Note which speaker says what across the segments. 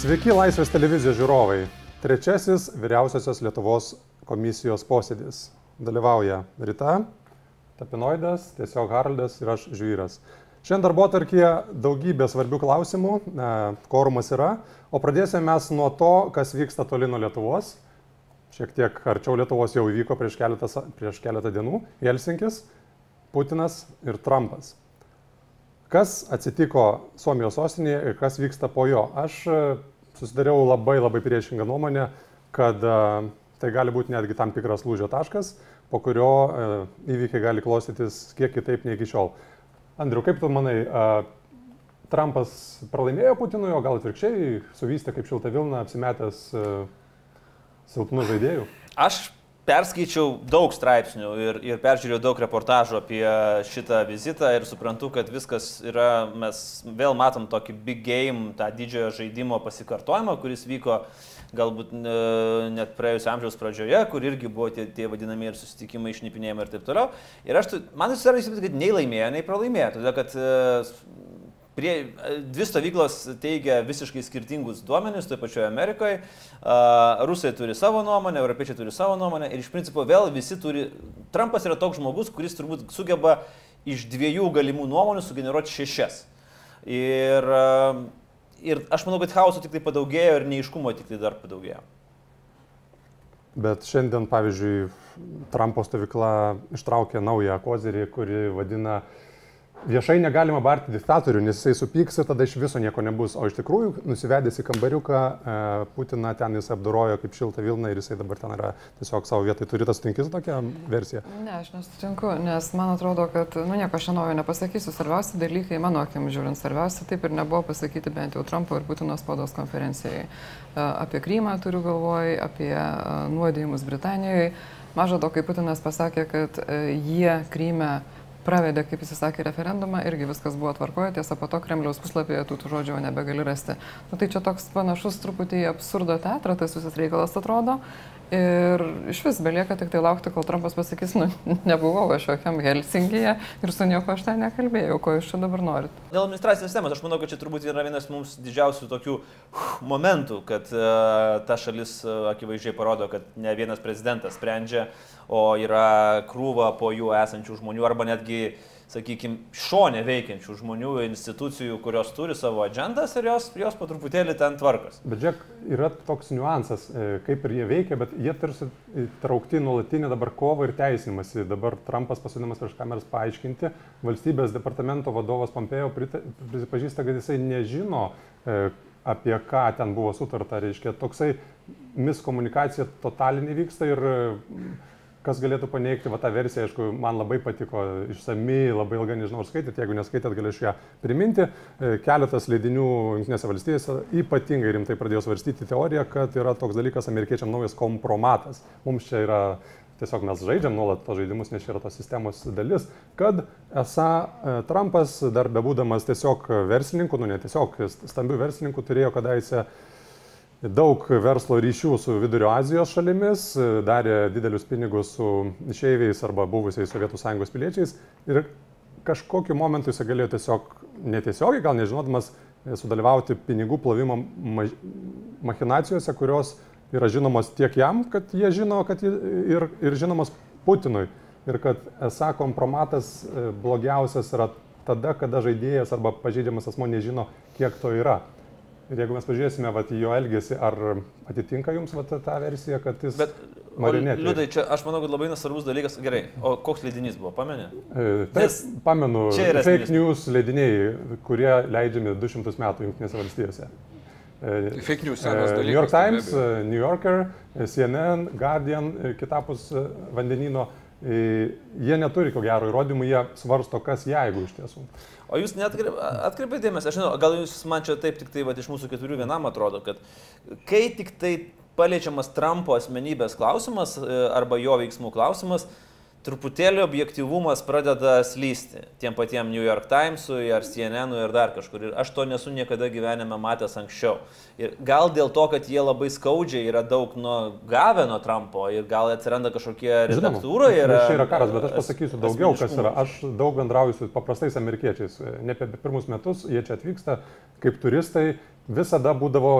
Speaker 1: Sveiki Laisvės televizijos žiūrovai. Trečiasis vyriausiosios Lietuvos komisijos posėdis. Dalyvauja Rita, Tapinoidas, tiesiog Haraldas ir aš Žvyras. Šiandien darbo tarkyje daugybė svarbių klausimų, e, korumas yra, o pradėsime mes nuo to, kas vyksta toli nuo Lietuvos. Šiek tiek arčiau Lietuvos jau įvyko prieš keletą, prieš keletą dienų Helsinkis, Putinas ir Trumpas. Kas atsitiko Suomijos sostinėje ir kas vyksta po jo? Aš e, susidariau labai labai priešingą nuomonę, kad e, tai gali būti netgi tam tikras lūžio taškas, po kurio e, įvykiai gali klostytis kiek kitaip nei iki šiol. Andriu, kaip tu manai, Trumpas pralaimėjo Putinui, o gal atvirkščiai suvystė kaip šilta Vilna, apsimetęs silpnų žaidėjų?
Speaker 2: Aš perskaičiau daug straipsnių ir, ir peržiūrėjau daug reportažų apie šitą vizitą ir suprantu, kad viskas yra, mes vėl matom tokį big game, tą didžiojo žaidimo pasikartojimą, kuris vyko galbūt e, net praėjusio amžiaus pradžioje, kur irgi buvo tie, tie vadinami ir susitikimai, išnipinėjimai ir taip toliau. Ir aš, tu- man susidaro įspūdis, kad nei laimėjo, nei pralaimėjo, todėl kad e, Prie, dvi stovyklos teigia visiškai skirtingus duomenis, toje pačioje Amerikoje. Uh, Rusai turi savo nuomonę, europiečiai turi savo nuomonę ir iš principo vėl visi turi. Trumpas yra toks žmogus, kuris turbūt sugeba iš dviejų galimų nuomonių sugeneruoti šešias. Ir, uh, ir aš manau, kad chaoso tik tai padaugėjo ir neiškumo tik tai dar padaugėjo.
Speaker 1: Bet šiandien, pavyzdžiui, Trumpo stovykla ištraukė naują kozerį, kuri vadina viešai negalima barti diktatorių, nes jisai supyks ir tada iš viso nieko nebus. O iš tikrųjų, nusivedęs į kambariuką, e, Putiną ten jis apdorojo kaip šiltą Vilną ir jisai dabar ten yra tiesiog savo vietoj. Turi tas tinkis tokią versiją.
Speaker 3: Ne, aš nesutinku, nes man atrodo, kad, nu nieko aš naujo nepasakysiu, svarbiausi dalykai, mano akim žiūrint, svarbiausia taip ir nebuvo pasakyti bent jau Trumpo ir Putino spaudos konferencijai. E, Apie Krymą turiu galvoj, apie e, nuodėjimus Britanijoje. Maža to, kai Putinas pasakė, kad jie Kryme pravedė, kaip jis sakė, referendumą, irgi viskas buvo tvarkoje, tiesa, po to Kremliaus puslapyje tų, tų žodžių nebegali rasti. Nu, tai čia toks panašus truputį absurdo teatrą, tas visas reikalas atrodo. Ir iš vis belieka tik tai laukti, kol Trumpas pasakys, nu, nebuvau aš jokiam Helsinkije ir su nieko aš ten nekalbėjau, ko jūs čia dabar norit.
Speaker 2: Dėl administracinės sistemos, aš manau, kad čia turbūt yra vienas mums didžiausių tokių uh, momentų, kad uh, ta šalis uh, akivaizdžiai parodo, kad ne vienas prezidentas sprendžia, o yra krūva po jų esančių žmonių arba netgi, sakykime, šonė veikiančių žmonių, institucijų, kurios turi savo agendas ir jos, jos po truputėlį ten tvarkos.
Speaker 1: Bet žiūrėk, yra toks niuansas, e, kaip ir jie veikia, bet jie tarsi traukti nuolatinį dabar kovą ir teisinimąsi. Dabar Trumpas pasodinamas prieš kameras paaiškinti, valstybės departamento vadovas Pompėjo prisipažįsta, kad jisai nežino, e, apie ką ten buvo sutarta. Reiškia, toksai miskomunikacija totalinė vyksta ir kas galėtų paneigti, va tą versiją, aišku, man labai patiko, išsami, labai ilgai, nežinau, ar skaitėt, jeigu neskaitėt, galėčiau ją priminti. E, Keletas leidinių Junktinėse valstijose ypatingai rimtai pradėjo svarstyti teoriją, kad yra toks dalykas amerikiečiam naujas kompromatas. Mums čia yra tiesiog mes žaidžiam nuolat tos žaidimus, nes čia yra tos sistemos dalis, kad esą e, Trumpas, dar bebūdamas tiesiog verslininku, nu ne tiesiog stambių verslininkų, turėjo kadaise daug verslo ryšių su Vidurio Azijos šalimis, darė didelius pinigus su išeiviais arba buvusiais Sovietų Sąjungos piliečiais ir kažkokiu momentu jis galėjo tiesiog netiesiogiai, gal nežinodamas, sudalyvauti pinigų plovimo ma- machinacijose, kurios yra žinomos tiek jam, kad jie žino, kad ji- ir, ir žinomos Putinui. Ir kad esą kompromatas e, blogiausias yra tada, kada žaidėjas arba pažeidžiamas asmo nežino, kiek to yra. Ir jeigu mes pažiūrėsime vat, jo elgesį, ar atitinka jums vat, tą versiją, kad jis...
Speaker 2: Bet, o,
Speaker 1: Marionetė.
Speaker 2: Liudai, čia aš manau, kad labai nesvarbus dalykas. Gerai, o koks leidinys buvo, pamenė?
Speaker 1: E, Taip,
Speaker 2: Nes
Speaker 1: pamenu, fake
Speaker 2: esminis.
Speaker 1: news leidiniai, kurie leidžiami 200 metų Junktinėse valstijose. E,
Speaker 4: Fake news
Speaker 1: e,
Speaker 4: senas dalykas.
Speaker 1: New York
Speaker 4: tai
Speaker 1: Times, e, New Yorker, e, CNN, Guardian, e, kitapus e, vandenino. E, Jie neturi ko gero įrodymų, jie svarsto, kas jeigu iš tiesų.
Speaker 2: O jūs netkreipėte dėmesį, aš žinau, gal jūs man čia taip tik tai va, iš mūsų keturių vienam atrodo, kad kai tik tai paliečiamas Trumpo asmenybės klausimas e, arba jo veiksmų klausimas, truputėlį objektivumas pradeda slysti tiem patiem New York Timesui ar CNN'ui ir dar kažkur. Ir aš to nesu niekada gyvenime matęs anksčiau. Ir gal dėl to, kad jie labai skaudžiai yra daug nu, gavę nuo Trumpo ir gal atsiranda kažkokie redaktūroje.
Speaker 1: Žinoma, čia yra karas, bet aš pasakysiu daugiau, kas yra. Aš daug bendrauju su paprastais amerikiečiais. Ne apie pirmus metus, jie čia atvyksta kaip turistai. Visada būdavo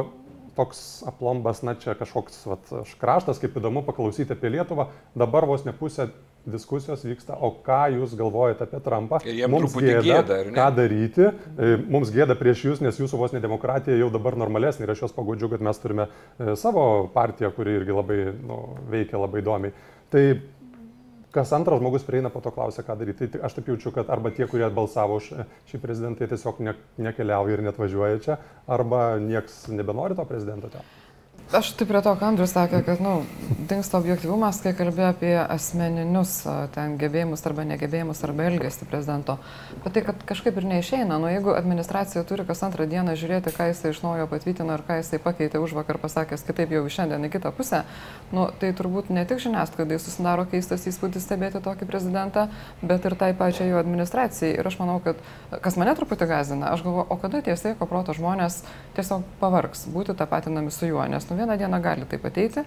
Speaker 1: toks aplombas, na čia kažkoks vat, kraštas, kaip įdomu paklausyti apie Lietuvą, dabar vos ne pusė diskusijos vyksta, o ką jūs galvojate apie Trumpą.
Speaker 4: Ir jiems mums gėda, gėda
Speaker 1: ką daryti. E, mums gėda prieš jūs, nes jūsų vos ne demokratija jau dabar normalesnė ir aš jos pagodžiu, kad mes turime e, savo partiją, kuri irgi labai nu, veikia labai įdomiai. Tai kas antras žmogus prieina po to klausia, ką daryti. Tai aš taip jaučiu, kad arba tie, kurie balsavo už šį prezidentą, tiesiog ne, nekeliauja ir net važiuoja čia, arba nieks nebenori to prezidento ten.
Speaker 3: Aš taip prie to, ką Andrius sakė, kad, na, nu, dinksta objektivumas, kai kalbėjo apie asmeninius ten gebėjimus arba negebėjimus arba elgesį prezidento. Bet tai, kad kažkaip ir neišeina, nu, jeigu administracija turi kas antrą dieną žiūrėti, ką jisai iš naujo patvirtino ir ką jisai pakeitė už vakar pasakęs kitaip jau šiandien į kitą pusę, nu, tai turbūt ne tik žiniasklaidai susidaro keistas įspūdis stebėti tokį prezidentą, bet ir tai pačiai jo administracijai. Ir aš manau, kad kas mane truputį gazina, aš galvoju, o kada tie sveiko proto žmonės tiesiog pavargs būti tapatinami su juo, nes nu, vieną dieną gali taip ateiti.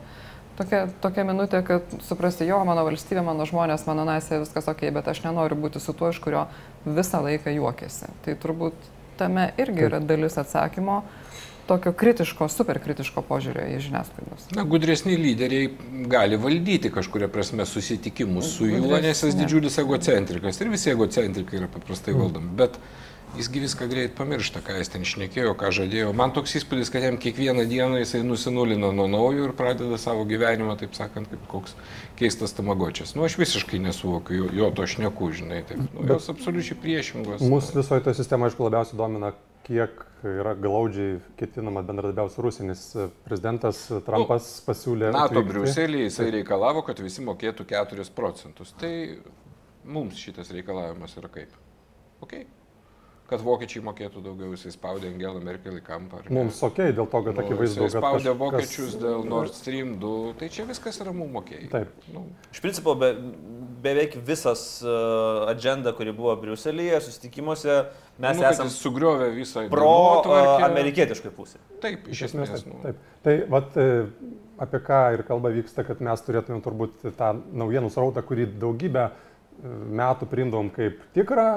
Speaker 3: Tokia, tokia minutė, kad suprasti, jo, mano valstybė, mano žmonės, mano nacija, viskas ok, bet aš nenoriu būti su tuo, iš kurio visą laiką juokiasi. Tai turbūt tame irgi yra dalis atsakymo tokio kritiško, superkritiško požiūrio į žiniasklaidos.
Speaker 4: Na, gudresni lyderiai gali valdyti kažkuria prasme susitikimus su juo, nes jis didžiulis egocentrikas ir visi egocentrikai yra paprastai valdomi. Bet Jisgi viską greit pamiršta, ką jis ten šnekėjo, ką žadėjo. Man toks įspūdis, kad jam kiekvieną dieną jisai nusinulina nuo naujo ir pradeda savo gyvenimą, taip sakant, kaip koks keistas tamagočias. Nu, aš visiškai nesuvokiu jo, jo to šneku, žinai, taip. Nu, jos absoliučiai priešingos.
Speaker 1: Mūsų visoje toje sistemoje, aišku, labiausiai domina, kiek yra glaudžiai ketinama bendradarbiauti su Rusinis. Prezidentas Trumpas nu, pasiūlė.
Speaker 4: NATO Briuselį jisai reikalavo, kad visi mokėtų 4 procentus. Tai mums šitas reikalavimas yra kaip? Okay kad vokiečiai mokėtų daugiau, jisai spaudė Angelą Merkel į kampą.
Speaker 1: Mums ok, dėl to, kad nu, akivaizdu,
Speaker 4: kad... Spaudė kažkas... vokiečius dėl Nord Stream 2, tai čia viskas yra mums mokėjai.
Speaker 1: Taip.
Speaker 2: Nu. Iš principo, be, beveik visas uh, agenda, kuri buvo Briuselėje, susitikimuose, mes nu, esame
Speaker 4: sugriovę visą
Speaker 2: pro uh, pusę.
Speaker 4: Taip, iš esmės.
Speaker 1: Taip. Nu. taip. Tai vat, e, apie ką ir kalba vyksta, kad mes turėtume turbūt tą naujienų srautą, kurį daugybę e, metų priimdavom kaip tikrą,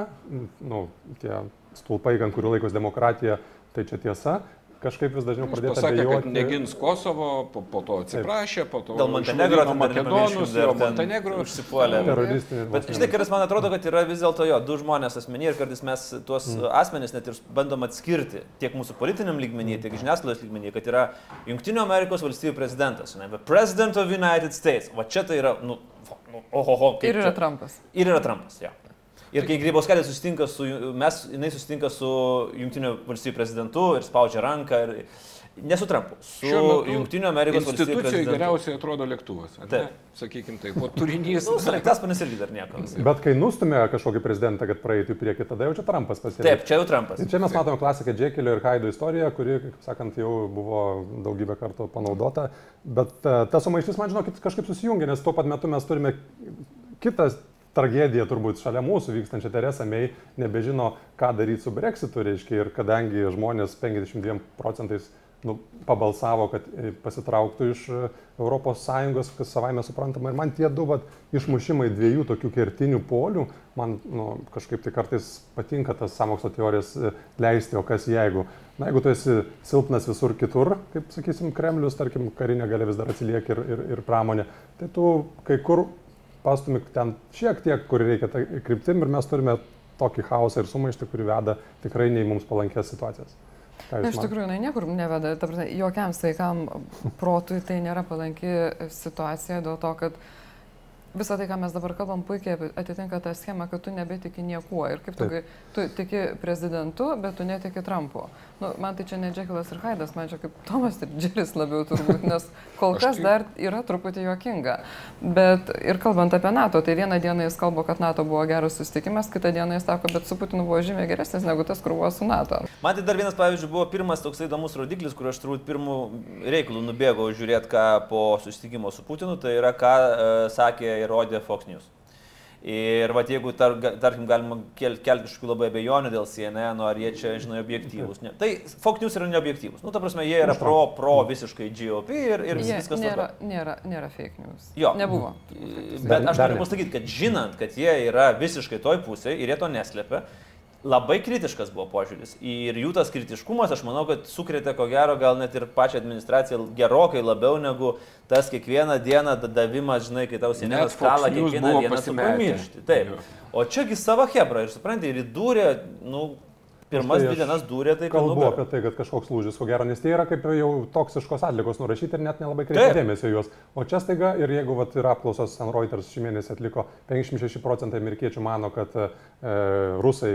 Speaker 1: nu, tie stulpai, ant kurių laikos demokratija, tai čia tiesa. Kažkaip vis dažniau pradėta
Speaker 4: pasakė, abejoti. negins Kosovo, po, po to atsiprašė, po to dėl Montenegro, Makedonus, dėl Montenegro
Speaker 2: užsipuolė. Bet žinai, karas man atrodo, kad yra vis dėlto jo, du žmonės asmeniai ir kartais mes tuos mm. asmenys net ir bandom atskirti tiek mūsų politiniam lygmenį, tiek žiniasklaidos lygmenį, kad yra Junktinių Amerikos valstybių prezidentas, ne, President of United States. Va čia tai yra, nu, nu ohoho.
Speaker 3: Ir yra čia. Trumpas.
Speaker 2: Ir yra Trumpas, jo. Ja. Ir kai Grybauskaitė susitinka su, mes, jinai susitinka su Junktinių valstybių prezidentu ir spaudžia ranką. Ir, Nesu Trumpu, su Junktinių Amerikos valstybių
Speaker 4: prezidentu. geriausiai atrodo lėktuvas. Taip. Sakykime taip, o turinys.
Speaker 2: nu, Sraigtaspanis irgi dar nieko.
Speaker 1: Bet kai nustumė kažkokį prezidentą, kad praeitų į priekį, tada jau čia Trumpas pasirinkė.
Speaker 2: Taip, čia jau Trumpas.
Speaker 1: Ir čia mes matome klasiką Džekilio ir Haido istoriją, kuri, kaip sakant, jau buvo daugybę kartų panaudota. Bet uh, ta sumaištis, man žinokit, kažkaip susijungia, nes tuo pat metu mes turime kitas tragedija turbūt šalia mūsų vykstančia Teresa May nebežino, ką daryti su Brexitu, reiškia, ir kadangi žmonės 52 procentais nu, pabalsavo, kad e, pasitrauktų iš ES, kas savaime suprantama. Ir man tie du vat, išmušimai dviejų tokių kertinių polių, man nu, kažkaip tai kartais patinka tas samokslo teorijas e, leisti, o kas jeigu. Na, jeigu tu esi silpnas visur kitur, kaip sakysim, Kremlius, tarkim, karinė gali vis dar atsilieka ir, ir, ir pramonė, tai tu kai kur pastumik ten šiek tiek, kur reikia kryptim ir mes turime tokį chaosą ir sumaištį, kuri veda tikrai nei mums palankės situacijas.
Speaker 3: Na, iš tikrųjų, jinai niekur neveda, prasme, jokiam sveikam protui tai nėra palanki situacija dėl to, kad visą tai, ką mes dabar kalbam, puikiai atitinka tą schemą, kad tu nebetiki niekuo. Ir kaip tu, tu tiki prezidentu, bet tu netiki Trumpu. Nu, man tai čia ne Džekilas ir Haidas, man čia kaip Tomas ir Džeris labiau turbūt, nes kol kas dar yra truputį juokinga. Bet ir kalbant apie NATO, tai vieną dieną jis kalba, kad NATO buvo geras susitikimas, kitą dieną jis sako, bet su Putinu buvo žymiai geresnis negu tas, kur buvo su NATO.
Speaker 2: Man tai dar vienas, pavyzdžiui, buvo pirmas toks įdomus rodiklis, kur aš turbūt pirmų reikalų nubėgau žiūrėti, ką po susitikimo su Putinu, tai yra, ką uh, sakė rodė Fox News. Ir va, jeigu, tar, tarkim, galima kelti kel kažkokių labai abejonių dėl CNN, ar jie čia, žinai, objektyvūs. Ne. Tai Fox News yra neobjektyvūs. Nu, ta prasme, jie yra pro, pro visiškai GOP ir, ir
Speaker 3: jie,
Speaker 2: viskas
Speaker 3: nėra, tvarko. nėra, nėra fake news.
Speaker 2: Jo.
Speaker 3: Nebuvo.
Speaker 2: Bet aš noriu pasakyti, kad žinant, kad jie yra visiškai toj pusėje ir jie to neslėpia, labai kritiškas buvo požiūris. Ir jų tas kritiškumas, aš manau, kad sukrėtė ko gero gal net ir pačią administraciją gerokai labiau negu tas kiekvieną dieną davimas, žinai, kai tau skalą
Speaker 4: News
Speaker 2: kiekvieną dieną pamiršti. Taip. O čiagi savo hebra ir supranti, ir įdūrė, nu, pirmas
Speaker 1: Štai
Speaker 2: dvi dienas dūrė, tai
Speaker 1: Kalbu apie tai, kad kažkoks lūžis, ko gero, nes tai yra kaip jau toksiškos atlikos nurašyti ir net nelabai kreipia dėmesio juos. O čia staiga ir jeigu vat, yra apklausos ant Reuters šį mėnesį atliko, 56 procentai amerikiečių mano, kad e, rusai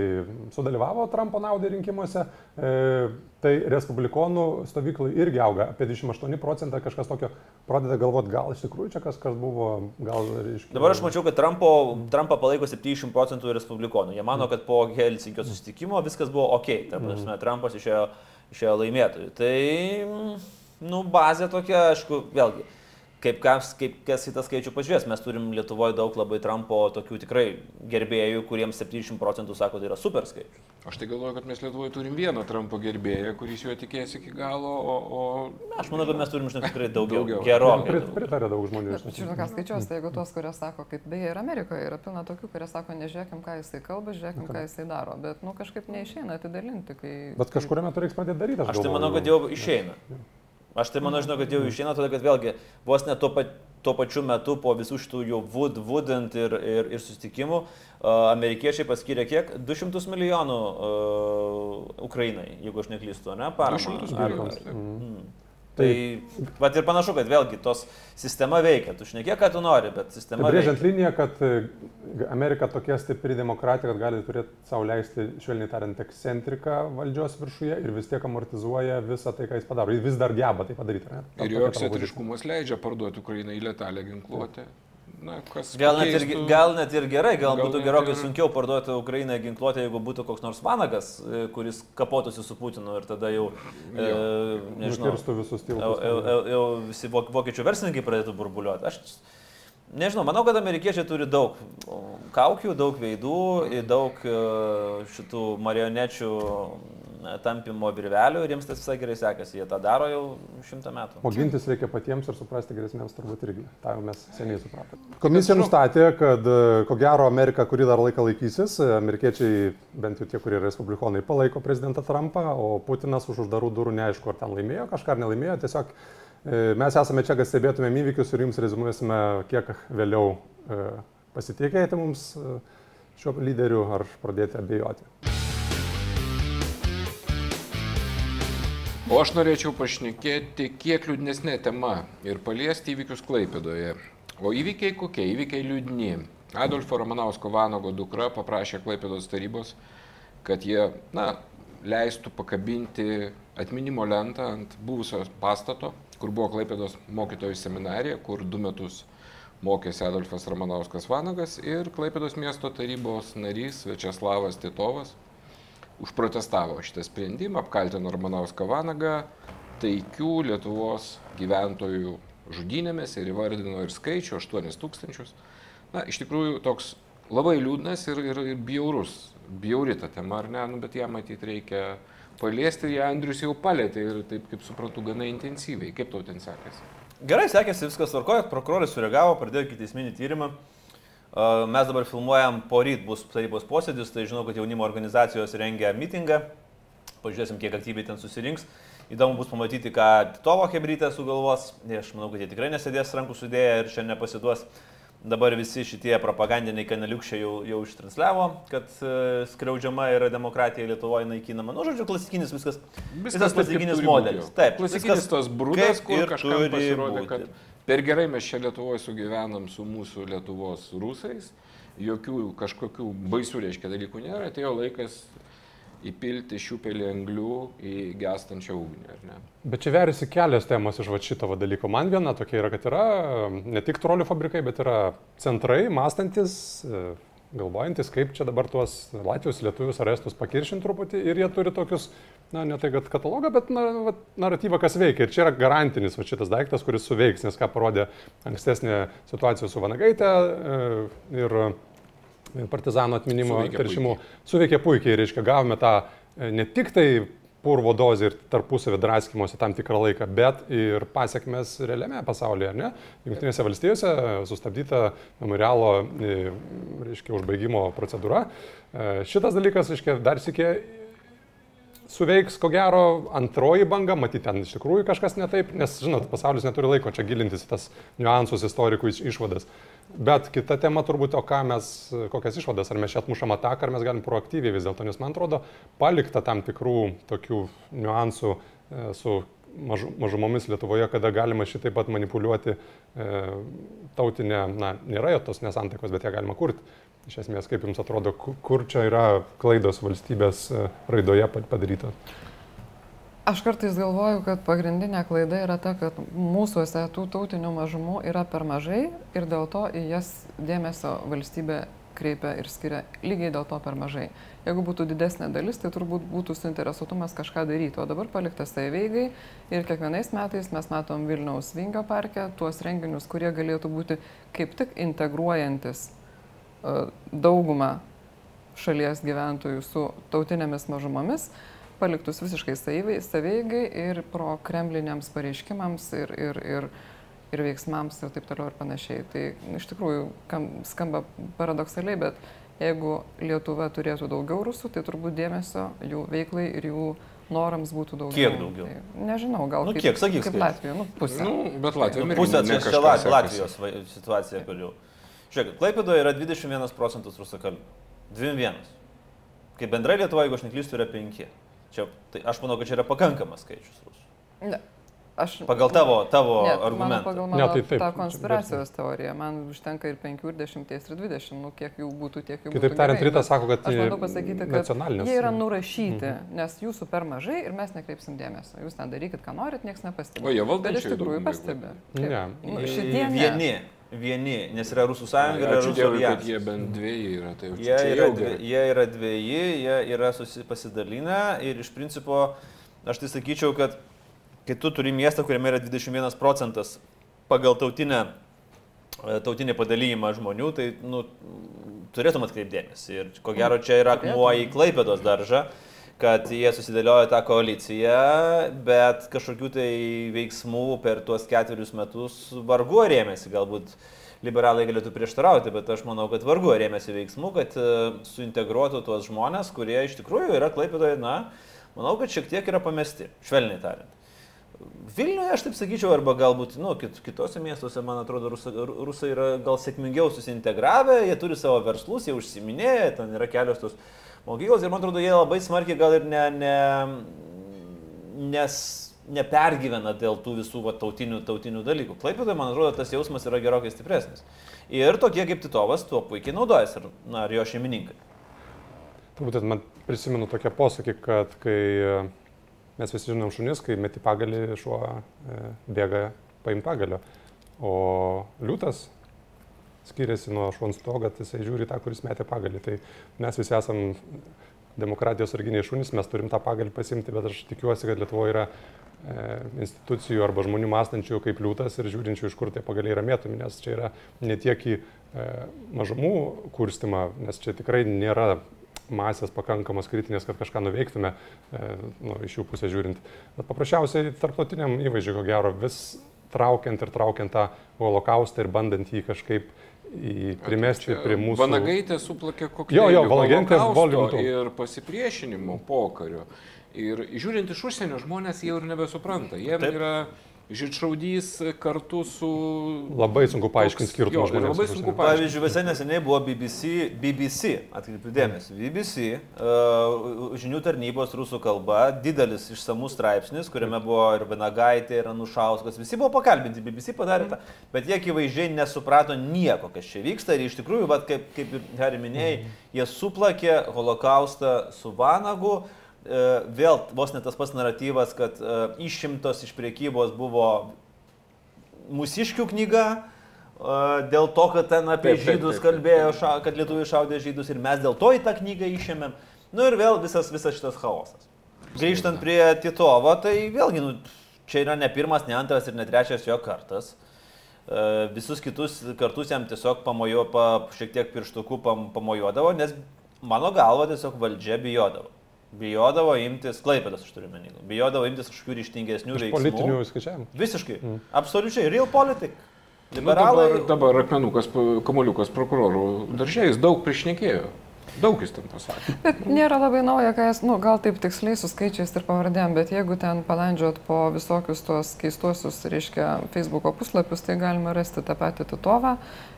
Speaker 1: sudalyvavo Trumpo naudai rinkimuose, e, tai respublikonų stovyklai irgi auga. Apie 28 procentai kažkas tokio pradeda galvoti, gal iš tikrųjų čia kažkas buvo, gal reiškia.
Speaker 2: Dabar aš mačiau, kad Trumpo, Trumpą palaiko 70 procentų respublikonų. Jie mano, kad po Helsinkio susitikimo viskas buvo ok. Ta prasme, Trumpas išėjo, išėjo laimėtojų. Tai, mm, nu, bazė tokia, aišku, vėlgi. Kaip kas, kaip kas į tą skaičių pažiūrės, mes turim Lietuvoje daug labai Trumpo tokių tikrai gerbėjų, kuriems 70 procentų sako, tai yra super skaičius.
Speaker 4: Aš tai galvoju, kad mes Lietuvoje turim vieną Trumpo gerbėją, kuris juo tikės iki galo, o... o...
Speaker 2: Aš manau, kad mes turim, žinai, tikrai daugiau.
Speaker 4: Daugiau.
Speaker 2: Gerokai.
Speaker 1: Pritarė daug žmonių. tiesų.
Speaker 3: žinau, ką skaičiuos, tai jeigu tuos, kurie sako, kaip beje ir Amerikoje yra pilna tokių, kurie sako, nežiūrėkim, ką jisai kalba, žiūrėkim, ką jisai daro, bet, nu, kažkaip neišeina atidalinti, kai...
Speaker 1: Bet kažkurio metu reiks pradėti daryti.
Speaker 2: Aš tai
Speaker 1: galvoju.
Speaker 2: manau, kad jau išeina. Aš tai manau, žinau, kad jau išeina, todėl kad vėlgi vos ne tuo, pa, tuo pačiu metu po visų šitų jau wood, woodant ir, ir, ir susitikimų, uh, amerikiečiai paskyrė kiek? 200 milijonų uh, Ukrainai, jeigu aš neklystu, ne? Paramą.
Speaker 4: 200
Speaker 2: Ar-
Speaker 4: milijonų, taip.
Speaker 2: Mm. Tai, bet ir panašu, kad vėlgi tos sistema veikia. Tu šnekė, ką tu nori, bet sistema
Speaker 1: Brėžiant
Speaker 2: veikia.
Speaker 1: liniją, kad e, Amerika tokia stipri demokratija, kad gali turėti savo leisti, švelniai tariant, ekscentriką valdžios viršuje ir vis tiek amortizuoja visą tai, ką jis padaro. Jis vis dar geba tai padaryti. ne?
Speaker 4: Ir
Speaker 1: Tokia
Speaker 4: jo ekscentriškumas leidžia parduoti Ukrainai letalę ginkluotę. Na, kas
Speaker 2: Gal net, ir, gal net ir gerai, gal,
Speaker 4: Gal
Speaker 2: būtų gerokai
Speaker 4: ir-
Speaker 2: sunkiau parduoti Ukrainai ginkluotę, jeigu būtų koks nors vanagas, e, kuris kapotųsi su Putinu ir tada jau, e, nežinau,
Speaker 1: Nukirstų visus
Speaker 2: jau,
Speaker 1: tiltus.
Speaker 2: jau, jau, jau visi vok- vokiečių verslininkai pradėtų burbuliuoti. Aš nežinau, manau, kad amerikiečiai turi daug kaukių, daug veidų, ir daug e, šitų marionečių e, tampimo virvelių ir jiems tas visai gerai sekasi. Jie tą daro jau šimtą metų.
Speaker 1: O gintis reikia patiems ir suprasti grėsmėms turbūt irgi. Ta jau mes seniai supratome. Komisija nustatė, kad e, ko gero Amerika, kuri dar laiką laikysis, e, amerikiečiai, bent jau tie, kurie yra respublikonai, palaiko prezidentą Trumpą, o Putinas už uždarų durų neaišku, ar ten laimėjo, kažką ar nelaimėjo. Tiesiog e, mes esame čia, kad stebėtumėm įvykius ir jums rezumuosime, kiek vėliau pasitikėjate mums šiuo lyderiu ar pradėti abejoti.
Speaker 4: O aš norėčiau pašnekėti kiek liūdnesnė tema ir paliesti įvykius Klaipėdoje. O įvykiai kokie? Įvykiai liūdni. Adolfo Romanausko Vanago dukra paprašė Klaipėdos tarybos, kad jie, na, leistų pakabinti atminimo lentą ant buvusio pastato, kur buvo Klaipėdos mokytojų seminarija, kur du metus mokėsi Adolfas Ramanauskas Vanagas ir Klaipėdos miesto tarybos narys Večeslavas Titovas užprotestavo šitą sprendimą, apkaltino Romanauską Vanagą taikių Lietuvos gyventojų žudynėmis ir įvardino ir skaičių 8 tūkstančius. Na, iš tikrųjų toks labai liūdnas ir, ir, ir bjaurus, bjauri ta tema, ar ne, nu, bet ją matyti reikia paliesti, ją Andrius jau palėtė ir taip, kaip suprantu, gana intensyviai. Kaip tau ten sekasi?
Speaker 2: Gerai, sekėsi viskas tvarkoja, prokurorai sureagavo, pradėjo iki teisminį tyrimą. A, Mes dabar filmuojam, po ryt bus tarybos posėdis, tai žinau, kad jaunimo organizacijos rengia mitingą. Pažiūrėsim, kiek aktyviai ten susirinks. Įdomu bus pamatyti, ką Titovo Hebrytė sugalvos. Aš manau, kad jie tikrai nesėdės rankų sudėję ir šiandien nepasiduos. Dabar visi šitie propagandiniai kanaliukščiai jau, jau ištransliavo, kad e, skriaudžiama yra demokratija Lietuvoje naikinama. Nu, žodžiu, klasikinis viskas.
Speaker 4: kaip
Speaker 2: klasikinis modelis.
Speaker 4: būti.
Speaker 2: Taip,
Speaker 4: klasikinis
Speaker 2: viskas
Speaker 4: tas brūdas, kur kažkam pasirodė,
Speaker 2: būti.
Speaker 4: kad per gerai mes čia Lietuvoje sugyvenam su mūsų Lietuvos rusais, jokių kažkokių baisių reiškia dalykų nėra, atėjo laikas įpilti šiupelį anglių į gestančią ugnį?
Speaker 1: Bet čia verisi kelios temos iš va šito va dalyko. Man viena tokia yra, kad yra ne tik trolių fabrikai, bet yra centrai, mąstantis, e, galvojantis, kaip čia dabar tuos Latvijos, Lietuvius ar Estus pakiršinti truputį. Ir jie turi tokius, na, ne tai kad katalogą, bet na, va, naratyvą, kas veikia. Ir čia yra garantinis va šitas daiktas, kuris suveiks, nes ką parodė ankstesnė situacija su Vanagaitė e, ir partizanų atminimo teršimų. Suveikė puikiai, reiškia, gavome tą e, ne tik tai purvo dozė ir tarpusavį draskymosi tam tikrą laiką, bet ir pasiekmes realiame pasaulyje, ne? Junktinėse valstijose sustabdyta memorialo, e, reiškia, užbaigimo procedūra. E, šitas dalykas, reiškia, dar sikė suveiks, ko gero, antroji banga, matyti ten iš tikrųjų kažkas ne taip, nes, žinot, pasaulis neturi laiko čia gilintis į tas niuansus istorikų išvadas. Bet kita tema turbūt, o ką mes, kokias išvadas, ar mes čia atmušam ataką, ar mes galim proaktyviai vis dėlto, nes man atrodo, palikta tam tikrų tokių niuansų e, su maž, mažumomis Lietuvoje, kada galima šitaip pat manipuliuoti e, tautinę, na, nėra jo tos nesantaikos, bet ją galima kurti. Iš esmės, kaip Jums atrodo, kur čia yra klaidos valstybės e, raidoje padarytos?
Speaker 3: Aš kartais galvoju, kad pagrindinė klaida yra ta, kad mūsųse tų tautinių mažumų yra per mažai ir dėl to į jas dėmesio valstybė kreipia ir skiria lygiai dėl to per mažai. Jeigu būtų didesnė dalis, tai turbūt būtų suinteresuotumas kažką daryti, o dabar paliktas tai veigai ir kiekvienais metais mes matom Vilniaus Vingio parke tuos renginius, kurie galėtų būti kaip tik integruojantis uh, daugumą šalies gyventojų su tautinėmis mažumomis paliktus visiškai saveigai ir pro kremliniams pareiškimams ir, ir, ir, ir veiksmams ir taip toliau ir panašiai. Tai iš tikrųjų kam, skamba paradoksaliai, bet jeigu Lietuva turėtų daugiau rusų, tai turbūt dėmesio jų veiklai ir jų norams būtų daugiau.
Speaker 2: Kiek daugiau?
Speaker 3: Tai, nežinau, gal
Speaker 2: nu, kiek, sakyk,
Speaker 3: kaip Latvija, nu, pusė.
Speaker 4: Nu, bet Latvija
Speaker 2: nu, pusė čia, čia Latvijos situacija galiu. Žiūrėk, Klaipėdoje yra 21 procentus rusakalbių. 21. Kaip bendrai Lietuva, jeigu aš neklystu, yra 5. Čia, tai aš manau, kad čia yra pakankamas skaičius rusų.
Speaker 3: Ne. Aš,
Speaker 2: pagal tavo, tavo
Speaker 3: ne,
Speaker 2: argumentą.
Speaker 3: Pagal mano ne, tai taip, tą konspiracijos teoriją, man užtenka ir 5, ir 10, ir 20, nu kiek jų būtų, tiek jų
Speaker 1: Kitaip būtų. Kitaip tariant, Rytas sako, kad
Speaker 3: aš noriu pasakyti, kad jie yra
Speaker 1: mm.
Speaker 3: nurašyti, mhm. nes jūsų per mažai ir mes nekreipsim dėmesio. Jūs ten darykit, ką norit, niekas nepastebi.
Speaker 4: O jie valdo.
Speaker 3: Bet iš tikrųjų pastebi.
Speaker 1: Ne.
Speaker 3: Nu, šitie.
Speaker 2: Vieni vieni, nes yra Rusų sąjunga ir Rusų
Speaker 4: aljansas. Jie bent dviejai yra, tai
Speaker 2: jie yra, dvi, jie yra dviejai, jie yra pasidalinę ir iš principo Aš tai sakyčiau, kad kai tu turi miestą, kuriame yra 21 procentas pagal tautinę, e, tautinį padalymą žmonių, tai nu, turėtum atkreipdėmėsi. Ir ko gero čia yra akmuo į Klaipėdos daržą, kad jie susidėliojo tą koaliciją, bet kažkokių tai veiksmų per tuos ketverius metus vargu rėmėsi. Galbūt liberalai galėtų prieštarauti, bet aš manau, kad vargu rėmėsi veiksmų, kad e, suintegruotų tuos žmonės, kurie iš tikrųjų yra Klaipėdoje, na, manau, kad šiek tiek yra pamesti, švelniai tariant. Vilniuje aš taip sakyčiau, arba galbūt, nu, kit, kitose miestuose, man atrodo, rusai, rusai yra gal sėkmingiau susintegravę, jie turi savo verslus, jie užsiminėja, ten yra kelios tos mokyklos ir man atrodo, jie labai smarkiai gal ir ne, ne, nes nepergyvena dėl tų visų va, tautinių, tautinių dalykų. Klaipėdoje, man atrodo, tas jausmas yra gerokai stipresnis. Ir tokie kaip Titovas tuo puikiai naudojasi, ir, na, ir jo šeimininkai.
Speaker 1: Turbūt man prisimenu tokią posakį, kad kai e, mes visi žinom šunis, kai meti pagalį, šuo e, bėga paim pagalio. O liūtas skiriasi nuo šuns to, kad jisai žiūri tą, kuris metė pagalį. Tai mes visi esam demokratijos sarginiai šunys, mes turim tą pagalį pasimti, bet aš tikiuosi, kad Lietuvoje yra e, institucijų arba žmonių mąstančių kaip liūtas ir žiūrinčių, iš kur tie pagaliai yra mėtomi, nes čia yra ne tiek į e, mažumų kurstimą, nes čia tikrai nėra masės pakankamos kritinės, kad kažką nuveiktume e, nu, iš jų pusės žiūrint. Bet paprasčiausiai tarptautiniam įvaizdžiui, ko gero, vis traukiant ir traukiant tą holokaustą ir bandant jį kažkaip primesti prie mūsų.
Speaker 4: Vanagaitė suplakė kokį
Speaker 1: jo, jo, Vanagaitė
Speaker 4: volumų ir pasipriešinimo pokario. Ir žiūrint iš užsienio, žmonės jau ir nebesupranta. Jiems Taip. yra žydšaudys kartu su...
Speaker 1: Labai sunku paaiškinti skirtumą žmonėms.
Speaker 2: Labai sunku paaiškinti. Pavyzdžiui, visai neseniai buvo BBC, BBC atkreipiu dėmesį, BBC uh, žinių tarnybos rusų kalba, didelis išsamus straipsnis, kuriame buvo ir Benagaitė, ir Anušauskas, visi buvo pakalbinti, BBC padarė tą, bet jie akivaizdžiai nesuprato nieko, kas čia vyksta ir iš tikrųjų, vat, kaip, kaip ir Harry minėjai, jie suplakė holokaustą su Vanagu, E, vėl vos net tas pats naratyvas, kad e, išimtos iš priekybos buvo mūsiškių knyga, e, dėl to, kad ten apie taip, žydus taip, taip, kalbėjo, ša, kad lietuviai šaudė žydus ir mes dėl to į tą knygą išėmėm. Nu ir vėl visas, visas šitas chaosas. Grįžtant prie Titovo, tai vėlgi, nu, čia yra ne pirmas, ne antras ir ne trečias jo kartas. Visus kitus kartus jam tiesiog pamojo, pa, šiek tiek pirštukų pam, pamojuodavo, nes mano galva tiesiog valdžia bijodavo. Bijodavo imtis, klaipėdas aš turiu menį, bijodavo imtis kažkokių ryštingesnių veiksmų.
Speaker 1: politinių skaičiavimų.
Speaker 2: Visiškai. Mm. Absoliučiai. Real politik.
Speaker 4: Nu,
Speaker 2: Liberalai.
Speaker 4: dabar, dabar akmenukas, kamuoliukas prokurorų daržėjais daug priešnekėjo. Daug jis ten pasakė.
Speaker 3: Bet nėra labai nauja, ką jis, nu, gal taip tiksliai su skaičiais ir pavardėm, bet jeigu ten palandžiot po visokius tuos keistuosius, reiškia, Facebook'o puslapius, tai galima rasti tą patį Titovą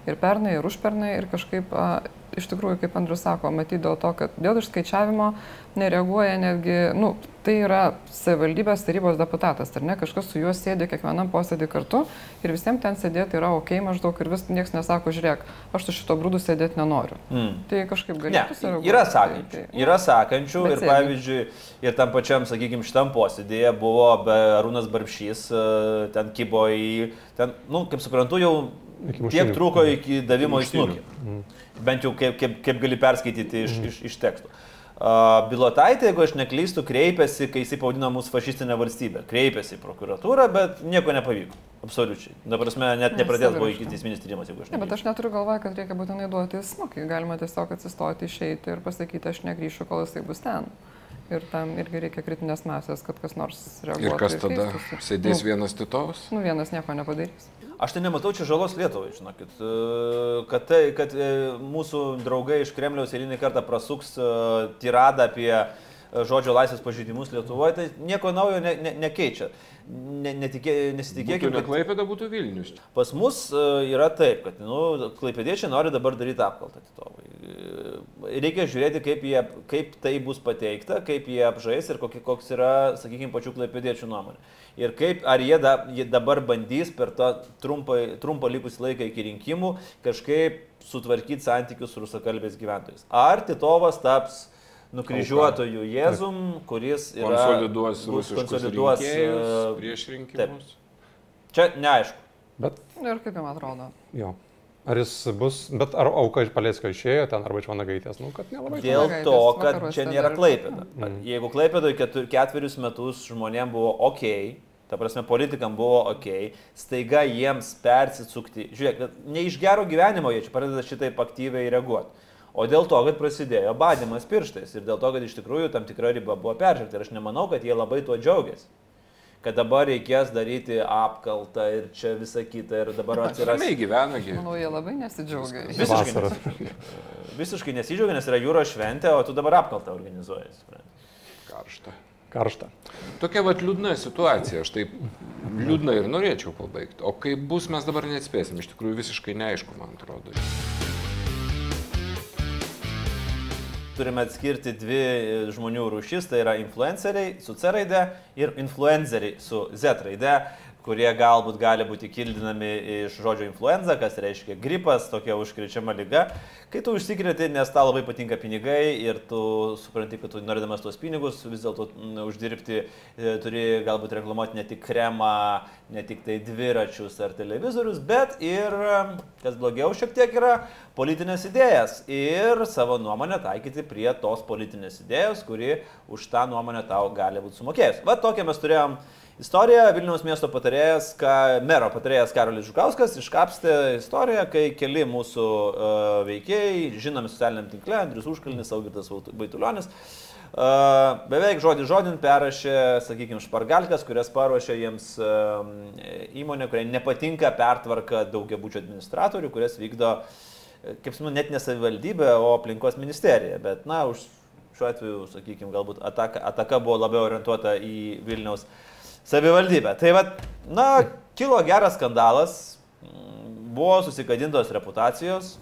Speaker 3: ir pernai, ir užpernai, ir kažkaip, a, iš tikrųjų, kaip Andrius sako, dėl to, kad dėl išskaičiavimo nereaguoja netgi, nu, tai yra savivaldybės tarybos deputatas, ar ne, kažkas su juo sėdi kiekvienam posėdį kartu ir visiems ten sėdėti yra ok maždaug ir vis niekas nesako, žiūrėk, aš su šito brūdu sėdėti nenoriu.
Speaker 2: Mm.
Speaker 3: Tai kažkaip galėtų sureaguoti.
Speaker 2: yra
Speaker 3: Tai-
Speaker 2: sakančių.
Speaker 3: tai-
Speaker 2: Yra sakančių ir
Speaker 3: sėdi.
Speaker 2: pavyzdžiui, ir tam pačiam, sakykime, šitam posėdėje buvo Arūnas Barbšys, e, ten kibo į, ten, nu, kaip suprantu, jau Tiek
Speaker 1: muštynių.
Speaker 2: trūko iki davimo į
Speaker 4: muštynių.
Speaker 2: snukį. Bent jau kaip, kaip, kaip gali perskaityti iš, iš, iš tekstų. Uh, Bilotaitė, jeigu aš neklystu, kreipėsi, kai jisai pavadino mūsų fašistinę valstybę. Kreipėsi į prokuratūrą, bet nieko nepavyko. Absoliučiai. Dabar prasme, net
Speaker 3: Ne,
Speaker 2: nepradės buvo iki teisminis tyrimas, jeigu aš
Speaker 3: Ne, bet aš neturiu galvoje, kad reikia būtinai duoti smūgį. Galima tiesiog atsistoti, išeiti ir pasakyti, aš negryšiu, kol jisai bus ten. Ir tam irgi reikia kritinės masės, kad kas nors reaguotų.
Speaker 4: Ir kas tada
Speaker 3: keistųsi.
Speaker 4: sėdės
Speaker 3: nu,
Speaker 4: vienas Titovas?
Speaker 3: Nu, vienas nieko nepadarys.
Speaker 2: Aš tai nematau čia žalos Lietuvai, žinokit. E, Kad, tai, kad e, mūsų draugai iš Kremliaus eilinį kartą prasuks e, tiradą apie žodžio laisvės pažeidimus Lietuvoje, tai nieko naujo ne, ne, nekeičia. Ne, netikė,
Speaker 4: Jeigu
Speaker 2: nesitikėkime, kad
Speaker 4: neklaipėda būtų Vilnius.
Speaker 2: pas mus e, yra taip, kad nu, klaipėdiečiai nori dabar daryti apkaltą Titovui. E, Reikia žiūrėti, kaip, jie, kaip tai bus pateikta, kaip jie apžais ir kokie, koks yra, sakykime, pačių klaipėdiečių nuomonė. Ir kaip, ar jie, da, jie dabar bandys per tą trumpą, trumpą likusį laiką iki rinkimų kažkaip sutvarkyti santykius su rusakalbės gyventojais. Ar Titovas taps nukryžiuotojų Jėzum, kuris yra,
Speaker 4: Konsoliduos
Speaker 2: konsoliduos,
Speaker 4: rinkėjus
Speaker 2: e,
Speaker 4: prieš rinkimus.
Speaker 2: Čia neaišku.
Speaker 1: Bet
Speaker 3: Nu, Ir kaip jums atrodo?
Speaker 1: jo. Ar jis bus, bet ar auka iš Palėskio išėjo ten arba iš Vanagaitės, nu, kad nelabai.
Speaker 2: Dėl to, kad
Speaker 3: vakaruose
Speaker 2: čia nėra klaipėda.
Speaker 1: Mm.
Speaker 2: Jeigu klaipėdoje ketur, ketverius metus žmonėms buvo ok, ta prasme politikam buvo ok, staiga jiems persisukti, žiūrėk, ne iš gero gyvenimo jie čia pradeda šitaip aktyviai reaguoti. O dėl to, kad prasidėjo badimas pirštais ir dėl to, kad iš tikrųjų tam tikra riba buvo peržengta. Ir aš nemanau, kad jie labai tuo džiaugiasi. Kad dabar reikės daryti apkaltą ir čia visą kitą ir dabar atsiras.
Speaker 4: Ramiai gyvena, gi.
Speaker 3: Manau, jie labai nesidžiaugia.
Speaker 2: Visiškai
Speaker 1: Vasara.
Speaker 2: Visiškai nesidžiaugia, nes yra jūros šventė, o tu dabar apkaltą organizuoji.
Speaker 4: Karšta.
Speaker 1: Karšta.
Speaker 4: Tokia vat liūdna situacija, aš taip liūdna ir norėčiau pabaigti. O kaip bus, mes dabar neatspėsim, iš tikrųjų visiškai neaišku, man atrodo.
Speaker 2: Turime atskirti dvi e, žmonių rūšis, tai yra influenceriai su C raide ir influenceriai su Z raide, kurie galbūt gali būti kildinami iš žodžio influenza, kas reiškia gripas, tokia užkrečiama lyga. Kai tu užsikrėti, nes tau labai patinka pinigai ir tu supranti, kad tu norėdamas tuos pinigus vis dėlto mm, uždirbti, e, turi galbūt reklamuoti ne tik kremą, ne tik tai dviračius ar televizorius, bet ir, kas blogiau šiek tiek yra, politinės idėjas ir savo nuomonę taikyti prie tos politinės idėjos, kuri už tą nuomonę tau gali būti sumokėjus. Va tokią mes turėjom istoriją. Vilniaus miesto patarėjas, ka, mero patarėjas Karolis Žukauskas iškapstė istoriją, kai keli mūsų uh, veikėjai, žinomi socialiniam tinkle, Andrius Užkalnis, Augirdas Baitulionis, uh, beveik žodį žodin perrašė, sakykime, špargalkas, kurias paruošė jiems uh, įmonė, kuriai nepatinka pertvarka daugiabučio administratorių, kurias vykdo kaip suprantu, net ne savivaldybė, o aplinkos ministerija. Bet, na, už šiuo atveju, sakykime, galbūt ataka, ataka buvo labiau orientuota į Vilniaus savivaldybę. Tai vad, na, kilo geras skandalas, buvo susikadintos reputacijos,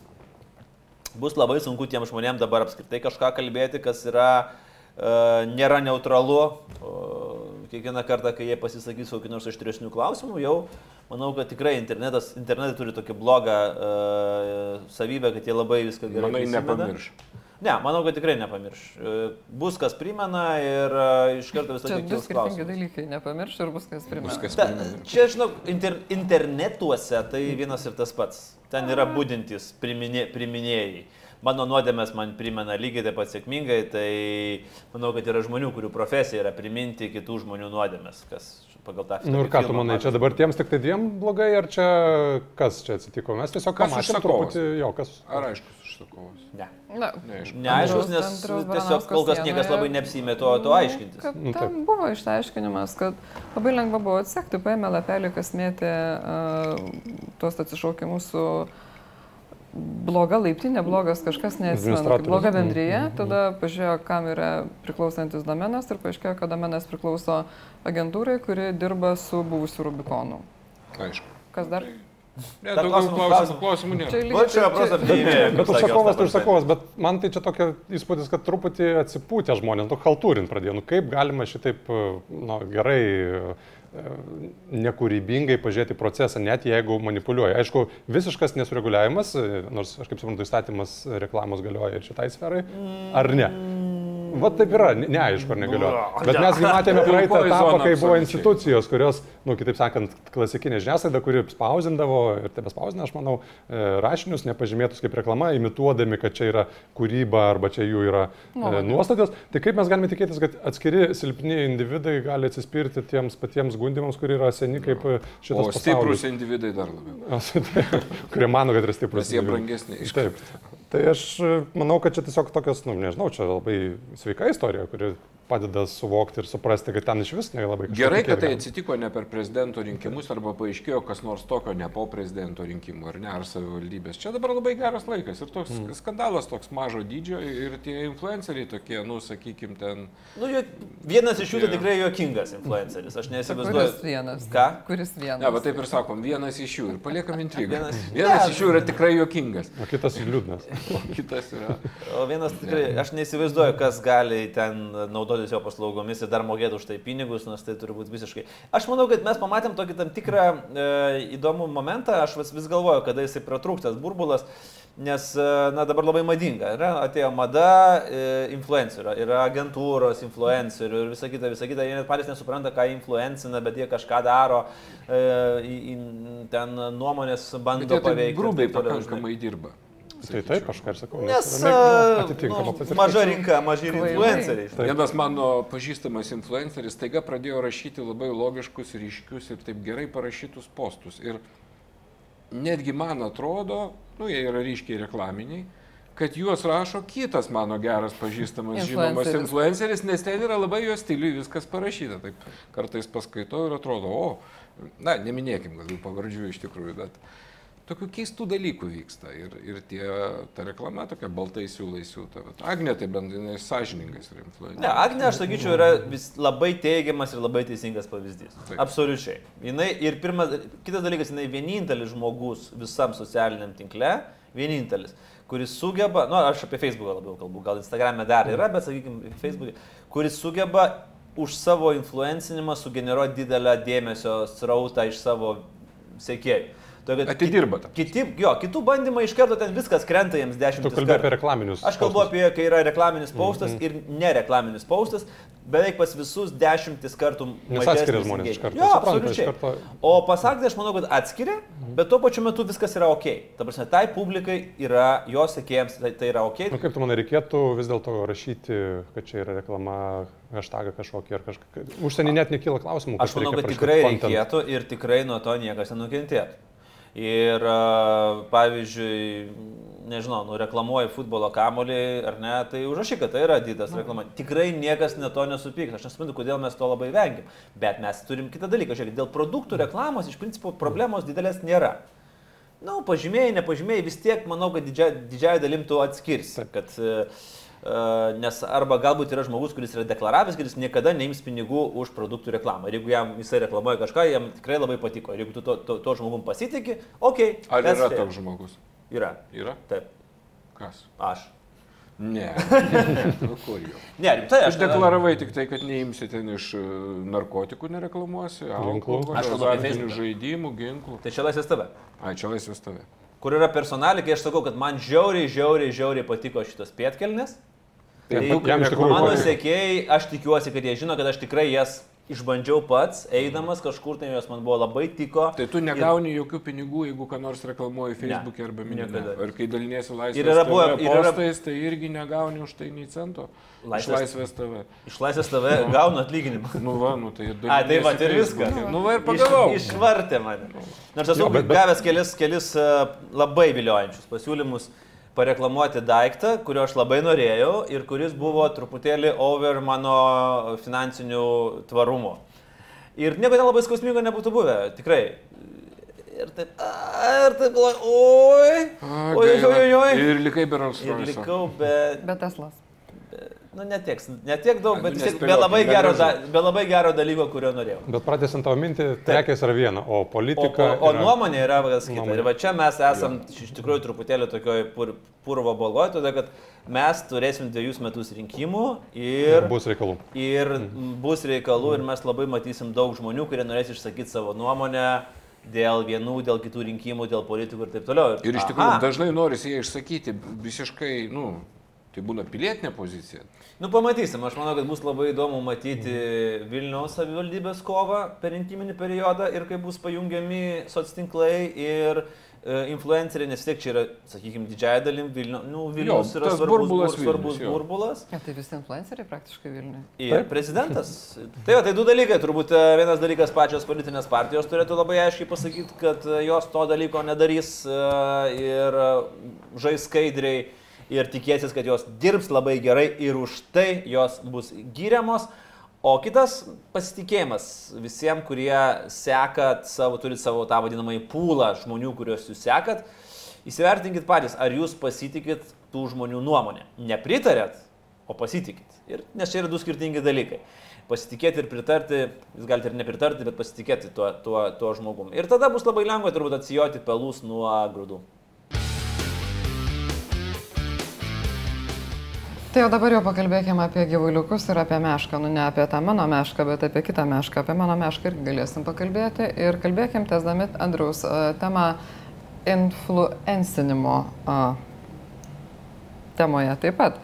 Speaker 2: bus labai sunku tiem žmonėm dabar apskritai kažką kalbėti, kas yra, e, nėra neutralu. O, kiekvieną kartą, kai jie pasisakys kokių nors aštresnių klausimų, jau manau, kad tikrai internetas, internetai turi tokį blogą e, savybę, kad jie labai viską gerai
Speaker 4: Manai, nepamirš.
Speaker 2: Ne, manau, kad tikrai nepamirš. E, Bus kas primena ir e, iš karto visą laiką
Speaker 3: du skirtingi dalykai, nepamirš ir bus kas primena.
Speaker 4: Bus kas
Speaker 2: Ta,
Speaker 4: primena.
Speaker 2: čia, žinau, inter, internetuose tai vienas ir tas pats. Ten yra būdintis priminė, priminėjai. mano nuodėmės man primena lygiai taip pat sėkmingai, tai manau, kad yra žmonių, kurių profesija yra priminti kitų žmonių nuodėmės, kas pagal tą
Speaker 1: Na nu, ir ką tu manai, čia dabar tiems tik tai dviem blogai, ar čia kas čia atsitiko? Mes tiesiog
Speaker 4: Kas
Speaker 1: pamatėm truputį, jo, kas.
Speaker 4: Ar aiškus užsakovas?
Speaker 2: Ne.
Speaker 3: Na,
Speaker 4: Neaišku.
Speaker 2: Neaiškus, nes tiesiog kol kas niekas labai neapsimė to, to aiškintis.
Speaker 3: Kad
Speaker 1: Nu,
Speaker 3: ten buvo išaiškinimas, kad labai lengva buvo atsekti, paėmė lapelį, kas mėtė uh, tuos atsišaukimus su bloga laiptinė, blogas kažkas neatsimenu, bloga bendryje,
Speaker 1: Mhm, mhm.
Speaker 3: tada pažiūrėjo, kam yra priklausantis domenas ir paaiškėjo, kad domenas priklauso agentūrai, kuri dirba su buvusiu Rubikonu.
Speaker 4: Aišku.
Speaker 3: Kas dar?
Speaker 4: Ne,
Speaker 2: Dar
Speaker 4: daugiau
Speaker 2: klausimų,
Speaker 4: klausimų, nėra.
Speaker 3: lygiai
Speaker 2: Va čia
Speaker 3: taip-
Speaker 2: prosto
Speaker 1: Bet, užsakovas tai užsakovas, bet man tai čia tokia įspūdis, kad truputį atsipūtė žmonės, nu haltūrint pradėjo, nu kaip galima šitaip, nu gerai, nekūrybingai pažiūrėti procesą, net jeigu manipuliuoja. Aišku, visiškas nesureguliavimas, nors aš kaip suprantu, įstatymas reklamos galioja ir šitai sferai, ar ne? Va taip yra, ne- neaišku, ar negalioja. Bet mes matėme praeitą etapą, kai buvo institucijos, kurios, nu, kitaip sakant, klasikinė žiniasklaida, kuri spausindavo ir tebe spausina, aš manau, e, rašinius nepažymėtus kaip reklama, imituodami, kad čia yra kūryba arba čia jų yra e, nuostatos. Tai kaip mes galime tikėtis, kad atskiri silpni individai gali atsispirti tiems patiems gundimams, kurie yra seni kaip e, šitas
Speaker 4: O stiprus
Speaker 1: pasaulis.
Speaker 4: individai dar labiau.
Speaker 1: kurie mano, kad yra stiprus.
Speaker 4: Nes jie brangesni iš
Speaker 1: Taip. Tai aš e, manau, kad čia tiesiog tokios, nu, nežinau, čia labai sveika istorija, kuri padeda suvokti ir suprasti, kad ten iš vis nelabai kažkas.
Speaker 4: Gerai, kad tai atsitiko ne per prezidento rinkimus arba paaiškėjo kas nors tokio ne po prezidento rinkimų ar ne, ar savivaldybės. Čia dabar labai geras laikas ir toks mm. skandalas toks mažo dydžio ir tie influenceriai tokie, nu, sakykim, ten.
Speaker 2: Nu, jo- vienas iš jų tai tikrai juokingas influenceris, aš
Speaker 3: Kuris
Speaker 2: neįsivaizduoju.
Speaker 3: vienas?
Speaker 2: Ką?
Speaker 3: Kuris vienas?
Speaker 4: Ne, bet taip ir sakom, vienas iš jų ir paliekam intrigą.
Speaker 2: Vienas-
Speaker 4: Vienas
Speaker 2: Ne.
Speaker 4: iš jų yra tikrai juokingas,
Speaker 1: O kitas liūdnas.
Speaker 4: O kitas yra.
Speaker 2: O vienas tikrai, aš neįsivaizduoju, kas gali ten naudotis jo paslaugomis ir dar mokėti už tai pinigus, nes tai turi būti visiškai. Aš manau, kad mes pamatėm tokį tam tikrą e, įdomų momentą, aš vis, vis galvoju, kada jisai pratrūktas burbulas, nes, e, na, dabar labai madinga. Yra, atėjo mada e, influencerio, yra agentūros influencerių ir visa kita, visa kita, jie net patys nesupranta, ką influencina, bet jie kažką daro, e, į, į, ten nuomonės bando paveikti.
Speaker 4: grubiai pakankamai dirba.
Speaker 1: Tai taip, aš ką ir sakau.
Speaker 2: Nes
Speaker 1: yra me- nu,
Speaker 2: maža rinka, maži influenceriai.
Speaker 4: Vienas mano pažįstamas influenceris taiga pradėjo rašyti labai logiškus, ryškius ir taip gerai parašytus postus. Ir netgi man atrodo, nu jie yra ryškiai reklaminiai, kad juos rašo kitas mano geras pažįstamas žinomas
Speaker 3: Influenceris.
Speaker 4: nes ten yra labai jo stiliui viskas parašyta. Taip kartais paskaitau ir atrodo, o, na, neminėkim gal jų pavardžių iš tikrųjų, bet tokių keistų dalykų vyksta. Ir, ir tie, ta reklama tokia baltai siūlai siūta. Agnė tai bent jinai sąžiningas yra influenceris.
Speaker 2: Ne, Agne, aš sakyčiau, yra vis labai teigiamas ir labai teisingas pavyzdys.
Speaker 4: Taip.
Speaker 2: Absoliučiai. Jinai, ir pirmas, kitas dalykas, jinai vienintelis žmogus visam socialiniam tinkle, vienintelis, kuris sugeba, nu, aš apie Facebooką labiau kalbu, gal Instagram'e dar yra, bet, sakykime, Facebook'e, kuris sugeba už savo influencinimą sugeneruoti didelę dėmesio srautą iš savo sekėjų. Todėl, kad
Speaker 4: Atidirba tą.
Speaker 2: Kiti, jo, kitų bandymai iš karto ten viskas krenta jiems
Speaker 1: Tu
Speaker 2: dešimt
Speaker 1: kalbėjai apie reklaminius.
Speaker 2: Aš kalbu
Speaker 1: postus.
Speaker 2: apie, kai yra reklaminis paustas mm -hmm. ir nereklaminis paustas, beveik pas visus dešimtis kartų
Speaker 1: Nes atskiria žmonės iš karto,
Speaker 2: Jo, absoliučiai.
Speaker 1: karto-
Speaker 2: O pasakti, aš manau, kad atskiria, bet tuo pačiu metu viskas yra ok. Ta prasme, tai publikai yra, jos sekėjams tai, tai yra ok.
Speaker 1: Nu, kaip tu manai, reikėtų vis dėlto rašyti, kad čia yra reklama, hashtagą kažkokį ar kažkokį. Užsienį net nekyla klausimų.
Speaker 2: Aš manau, kad tikrai
Speaker 1: content.
Speaker 2: reikėtų ir tikrai nuo to niekas nenukentėtų. Ir pavyzdžiui, nežinau, nu reklamuoji futbolo kamolį ar ne, tai užrašyk, kad tai yra didas reklama. Tikrai niekas nuo to nesupyks. Aš nesuprantu, kodėl mes to labai vengiam. Bet mes turim kitą dalyką. Žiūrėk, dėl produktų reklamos iš principo problemos didelės nėra. Na, nu, pažymėjai, nepažymėjai, vis tiek manau, kad didžia, didžiai dalim tu atskirsi. Kad, e, nes arba galbūt yra žmogus, kuris yra deklaravęs, kad jis niekada neims pinigų už produktų reklamą. Ir jeigu jam jisai reklamuoja kažką, jam tikrai labai patiko. Ir jeigu tu to, to, to žmogum pasitikė, okei. Okay,
Speaker 4: Ar yra toks žmogus?
Speaker 2: Yra.
Speaker 4: Yra?
Speaker 2: Taip.
Speaker 4: Kas?
Speaker 2: Aš.
Speaker 4: Ne. ne. Nu, kur jau?
Speaker 2: Ne, rimtai,
Speaker 4: Aš deklaravai tik tai, kad neimsi ten iš e, narkotikų, nereklamuosi,
Speaker 1: Ginklų.
Speaker 2: Aš
Speaker 4: azartinių žaidimų, ginklų.
Speaker 2: Tai čia laisvės tave.
Speaker 4: Ai, čia laisvės tave.
Speaker 2: Kur yra personaliai, kai aš sakau, kad man žiauriai, žiauriai, žiauriai patiko šitos pietkelnes.
Speaker 1: Tai
Speaker 2: Tai
Speaker 1: jam iš tikrųjų
Speaker 2: mano sekėjai, aš tikiuosi, kad jie žino, kad aš tikrai jas išbandžiau pats, eidamas kažkur, tai jos man buvo labai tiko.
Speaker 4: Tai tu negauni ir... jokių pinigų, jeigu ką nors reklamuoji Facebook'e arba minėte. Ir kai daliniesi laisvės
Speaker 2: ir yra buvę,
Speaker 4: TV postais, tai irgi negauni už tai nei cento. Laisvės, iš laisvės TV.
Speaker 2: Iš laisvės TV gaunu atlyginimą.
Speaker 4: nu va, nu tai
Speaker 2: A, tai va, ir viskas.
Speaker 4: Nu va ir pagavau.
Speaker 2: Iš, išvartė mane. Nors esu bet, bet... gavęs kelis, kelis uh, labai viliojančius pasiūlymus pareklamuoti daiktą, kurio aš labai norėjau ir kuris buvo truputėlį over mano finansinių tvarumo. Ir nieko nelabai skausmingo nebūtų buvę, tikrai. Ir taip, ir taip, oi, oi, oi, oi, oi.
Speaker 4: Ir likai be Rolls Royce.
Speaker 2: Ir likau be...
Speaker 3: Be Teslas.
Speaker 2: Nu, netiek, netiek daug, bet, vis, be, labai gero, da, be labai gero dalyko, kurio norėjau.
Speaker 1: Bet pratęsant tavo mintį, prekės yra viena, o politika.
Speaker 2: O, o, o yra... nuomonė yra kas kita. Nuomonė. Ir va čia mes esam jo. iš tikrųjų truputėlį tokioj pur, purvo balgoje, todėl kad mes turėsim dviejus metus rinkimų ir,
Speaker 1: ir bus reikalų.
Speaker 2: Ir mm. bus reikalų ir mes labai matysim daug žmonių, kurie norės išsakyti savo nuomonę dėl vienų, dėl kitų rinkimų, dėl politikų ir taip toliau.
Speaker 4: Ir, ir iš tikrųjų aha. dažnai norisi jie išsakyti visiškai, nu, tai būna pilietinė pozicija.
Speaker 2: Nu, pamatysim, aš manau, kad bus labai įdomu matyti Vilniaus savivaldybės kovą per rinkiminį periodą ir kaip bus pajungiami soctinklai ir e, influenceriai, nes tiek čia yra, sakykime, didžiaja dalim Vilnių, nu, Vilnius jo, yra svarbus burbulas. Bur, svarbus Vilnius, burbulas.
Speaker 3: Ja, tai visi influenceriai praktiškai Vilniuje.
Speaker 2: Ir Taip. prezidentas. tai, va, tai du dalykai, turbūt e, vienas dalykas pačios politinės partijos turėtų labai aiškiai pasakyti, kad e, jos to dalyko nedarys ir žais skaidriai ir tikėsis, kad jos dirbs labai gerai ir už tai jos bus gyriamos. O kitas pasitikėjimas visiems, kurie sekat savo, turit savo tą vadinamąjį pūlą žmonių, kuriuos jūs sekat, įsivertinkit patys, ar jūs pasitikit tų žmonių nuomonę. Nepritarėt, o pasitikit. Ir, nes čia yra du skirtingi dalykai. Pasitikėti ir pritarti, jūs galite ir nepritarti, bet pasitikėti tuo, tuo, tuo žmogum. Ir tada bus labai lengva turbūt atsijoti pelus nuo grūdų.
Speaker 3: Tai jau dabar jau pakalbėkime apie gyvuliukus ir apie mešką. Nu, ne apie tą mano mešką, bet apie kitą mešką. Apie mano mešką irgi galėsim pakalbėti. Ir kalbėkim tesdami Andriaus temą influencinimo temoje taip pat.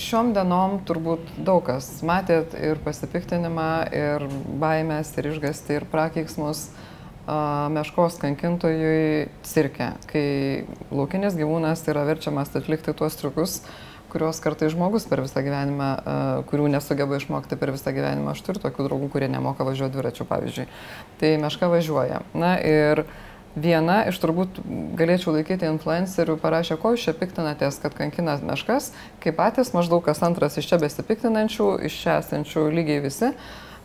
Speaker 3: Šiom dienom turbūt daug kas matėt ir pasipiktinimą, ir baimės, ir išgasti, ir prakeiksmus meškos kankintojui cirke, kai laukinis gyvūnas yra verčiamas atlikti tuos triukus, kuriuos kartais žmogus per visą gyvenimą, kurių nesugeba išmokti per visą gyvenimą. Aš turiu tokių draugų, kurie nemoka važiuoti dviračiu, pavyzdžiui. Tai meška važiuoja. Na ir viena iš turbūt galėčiau laikyti influencerių parašė, ko jūs čia piktinatės, kad kankina meškas, kaip patys maždaug kas antras iš čia besipiktinančių, iš čia esančių lygiai visi.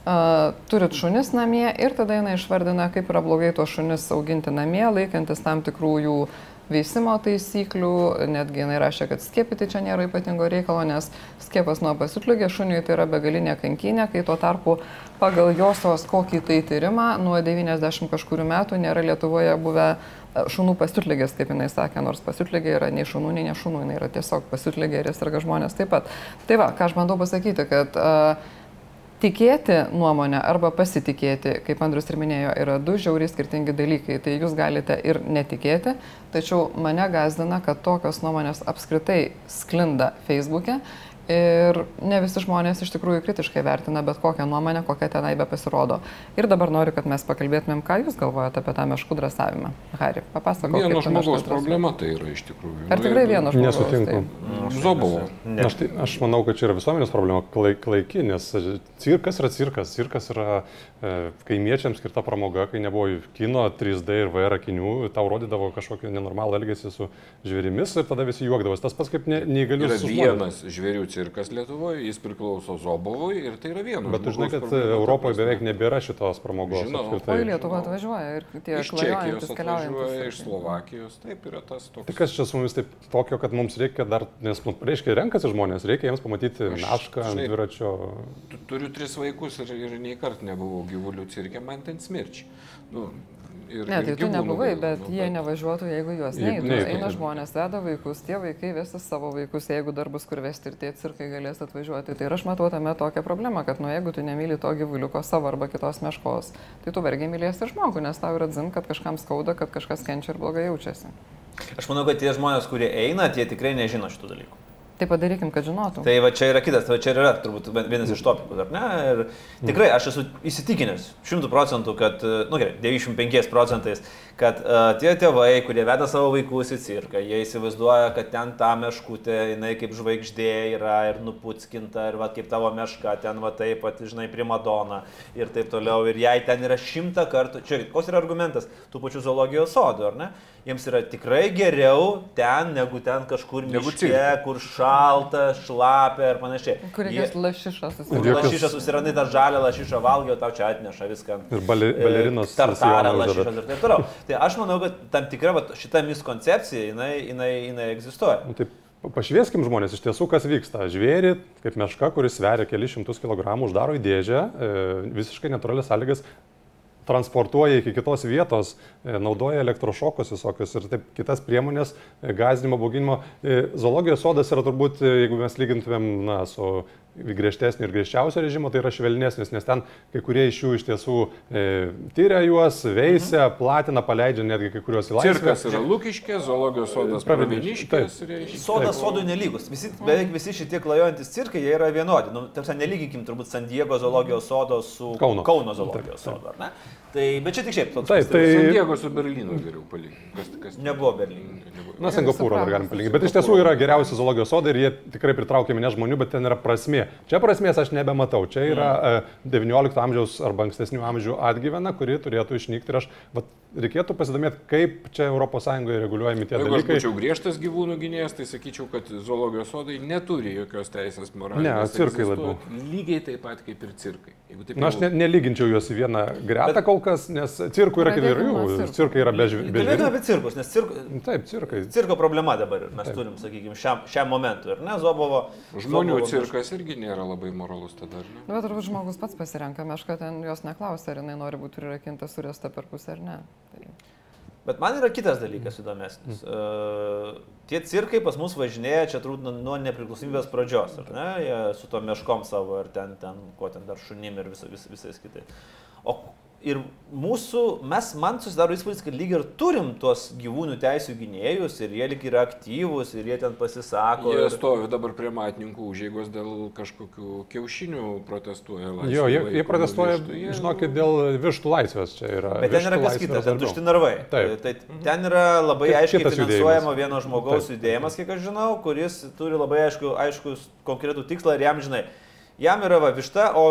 Speaker 3: Uh, turit šunis namie ir tada jinai išvardina, kaip yra blogai tuos šunis auginti namie, laikantis tam tikrų jų uh, veisimo taisyklių, netgi jinai rašė, kad skiepyti čia nėra ypatingo reikalo, nes skiepas nuo pasiutligė šuniui tai yra begalinė kankinė, kai tuo tarpu pagal josios kokį tai tyrimą nuo 90 kažkurių metų nėra Lietuvoje buvę e, šunų pasiutlygės, kaip jinai sakė, nors pasiutlygė yra nei šunų, nei ne šunų, jinai yra tiesiog pasiutlygė ir jis serga žmonės taip pat. Tai va, ką aš bandau pasakyti, kad uh, Tikėti nuomonę arba pasitikėti, kaip Andrius ir minėjo, yra du žiauriai skirtingi dalykai. Tai jūs galite ir netikėti, tačiau mane gazdina, kad tokios nuomonės apskritai sklinda Facebook'e Ir ne visi žmonės iš tikrųjų kritiškai vertina bet kokią nuomonę, kokia tenai be pasirodo. Ir dabar noriu, kad mes pakalbėtumėm, ką Jūs galvojate apie tą meškų drąsavimą. Hari, papasakok.
Speaker 4: Vieno žmogaus problema tai yra iš tikrųjų.
Speaker 3: Ar tikrai vieno žmogaus?
Speaker 1: Nesutinku.
Speaker 4: Tai... Zobovo.
Speaker 1: Aš, tai, aš manau, kad čia yra visuomenės problema klaiki, nes cirkas yra cirkas. Cirkas yra kaimiečiams skirta pramoga, kai nebuvo kino 3D ir VR akinių, tau rodydavo kažkokį nenormalų elgesį su žvėrimis ir tada visi juokdavosi. Tas pats kaip ne, neįgalius.
Speaker 4: Vienas žvėrių cirkas Lietuvoje, jis priklauso Zobovui ir tai yra vienas.
Speaker 1: Bet tu žinai, kad Europoje beveik nebėra šitos pramogos.
Speaker 3: Žinau, o į Lietuvą atvažiuoja ir tie
Speaker 4: iš Čekijos atvažiuoja, iš Slovakijos, taip yra tas toks.
Speaker 1: Tai kas čia su mumis taip tokio, kad mums reikia dar, nes, nu, reiškia, renkasi žmonės, reikia jiems pamatyti mešką ant dviračio.
Speaker 4: Turiu tris vaikus ir, ir nei kart nebuvau gyvulių cirke, man ten smirčiai. Nu,
Speaker 3: Ir, ne, tai tu nebuvai, bet nu, jie bet... nevažiuotų, jeigu juos neįtų. Ne, eina žmonės, veda vaikus, tie vaikai vestis savo vaikus, jeigu dar bus kur vesti ir tie cirkai galės atvažiuoti. Tai ir aš matau tame tokią problemą, kad nu, jeigu tu nemyli to gyvuliuko savo arba kitos meškos, tai tu vergiai mylėsi ir žmogų, nes tau yra dzin, kad kažkam skauda, kad kažkas kenčia ir blogai jaučiasi.
Speaker 2: Aš manau, kad tie žmonės, kurie eina, tie tikrai nežino šitų dalykų.
Speaker 3: Tai padarykim, kad žinotų.
Speaker 2: Tai va čia yra kitas, tai va čia yra turbūt vienas iš topikų, ar ne? Ir tikrai aš esu įsitikinęs, šimtų procentų, kad, nu gerai, 95 procentais, kad uh, tie tėvai, kurie veda savo vaikus į cirką, jie įsivaizduoja, kad ten ta meškutė, jinai kaip žvaigždė yra ir nuputskinta, ir va kaip tavo meška, ten va taip pat, žinai, primadona ir taip toliau, ir jai ten yra šimtą kartų, čia koks yra argumentas tų pačių zoologijos sodų, ar ne? jiems yra tikrai geriau ten, negu ten kažkur miške, kur šalta, šlapia ir panašiai.
Speaker 3: Kur reikės lašišas
Speaker 2: susirasti. Lašišas susirandi tą žalę lašišą valgį, tau čia atneša viską.
Speaker 1: Ir e, balerinos.
Speaker 2: Tartarą, lašišas ir taip toliau. Tai aš manau, kad tam tikra va, šita miskoncepcija, jinai, jinai, jinai egzistuoja.
Speaker 1: Nu, taip. Pašvieskim žmonės, iš tiesų kas vyksta. Žvėrį, kaip meška, kuris sveria kelius šimtus kilogramų, uždaro į dėžę, e, visiškai natūralias sąlygas, transportuoja iki kitos vietos, e, naudoja elektrošokus visokius ir taip kitas priemonės e, gazdinimo, bauginimo. Zoologijos sodas yra turbūt, jeigu mes lygintumėm na, su griežtesnio ir griežčiausio režimo, tai yra švelnesnis, nes ten kai kurie iš jų iš tiesų e, tyria juos, veisia, mhm. platina, paleidžia netgi kai kuriuos į laisvę.
Speaker 4: Cirkas yra Lukiškė, zoologijos sodas Praviniškės.
Speaker 2: Sodas sodų nelygus. Visi, beveik visi šitie klajojantis cirkai, jie yra vienodi. Nu, tarsi nelyginkim turbūt San Diego zoologijos sodo su Kauno, Kauno zoologijos sodo. Tai, bet čia tik šiaip.
Speaker 1: Taip, tai...
Speaker 4: San Diego su Berlynu geriau palyginti. Kas,
Speaker 2: kas... Nebuvo Berlyno.
Speaker 1: Na, Singapūro dar galim palyginti. Bet iš tiesų yra geriausi zoologijos sodai ir jie tikrai pritraukia minę žmonių, bet ten yra prasmė. Čia prasmės aš nebematau. Čia yra XIX mm. amžiaus arba ankstesnių amžių atgyvena, kuri turėtų išnykti. Ir aš, vat, reikėtų pasidomėti, kaip čia ES reguliuojami tie
Speaker 4: Jeigu
Speaker 1: dalykai.
Speaker 4: Jeigu aš būčiau griežtas gyvūnų gynėjas, tai sakyčiau, kad zoologijos sodai neturi jokios teisės moralės.
Speaker 1: Ne, cirkai labiau.
Speaker 4: Lygiai taip pat kaip ir cirkai.
Speaker 1: Na, aš ne, nelyginčiau juos į vieną gretą Bet... kol kas, nes cirkų yra įvairių. Cirkai yra be žvėrių.
Speaker 2: Kalbėkime apie cirkus, nes cirko,
Speaker 1: Taip, cirkai.
Speaker 2: cirko problema dabar mes Taip. turim, sakykime, šiam, šiam momentui. Ir ne, Zobovo.
Speaker 4: Žmonių Zobovo, cirkas irgi nėra labai moralus tada. Ne?
Speaker 3: Bet turbūt žmogus pats pasirenka, meška ten jos neklausia, ar jinai nori būti prirakinta, suresta per pusę ar ne. Tai...
Speaker 2: Bet man yra kitas dalykas įdomesnis. Mm. Uh, tie cirkai pas mus važinėja čia turbūt nuo nepriklausomybės pradžios, ar ne? Jie su to meškom savo ir ten, ten, ko ten dar šunim ir vis, vis, visais kitais. O ir mūsų, mes, man susidaro įspūdis, kad lyg ir turim tuos gyvūnų teisų gynėjus ir jie lyg yra aktyvūs ir jie ten pasisako.
Speaker 4: Jie
Speaker 2: ir...
Speaker 4: stovi dabar prie matininkų užėgos dėl kažkokių kiaušinių protestuoja.
Speaker 1: Jo, jie, jie protestuoja, vištų, jie... žinokit, dėl vištų laisvės čia yra.
Speaker 2: Bet ten yra kas kitas, ten tušti narvai. Taip. Tai ten yra labai Taip, aiškiai finansuojama vieno žmogaus Taip. judėjimas, kiek aš žinau, kuris turi labai aišku, aišku konkretų tikslą ir jam, žinai, jam yra va višta, o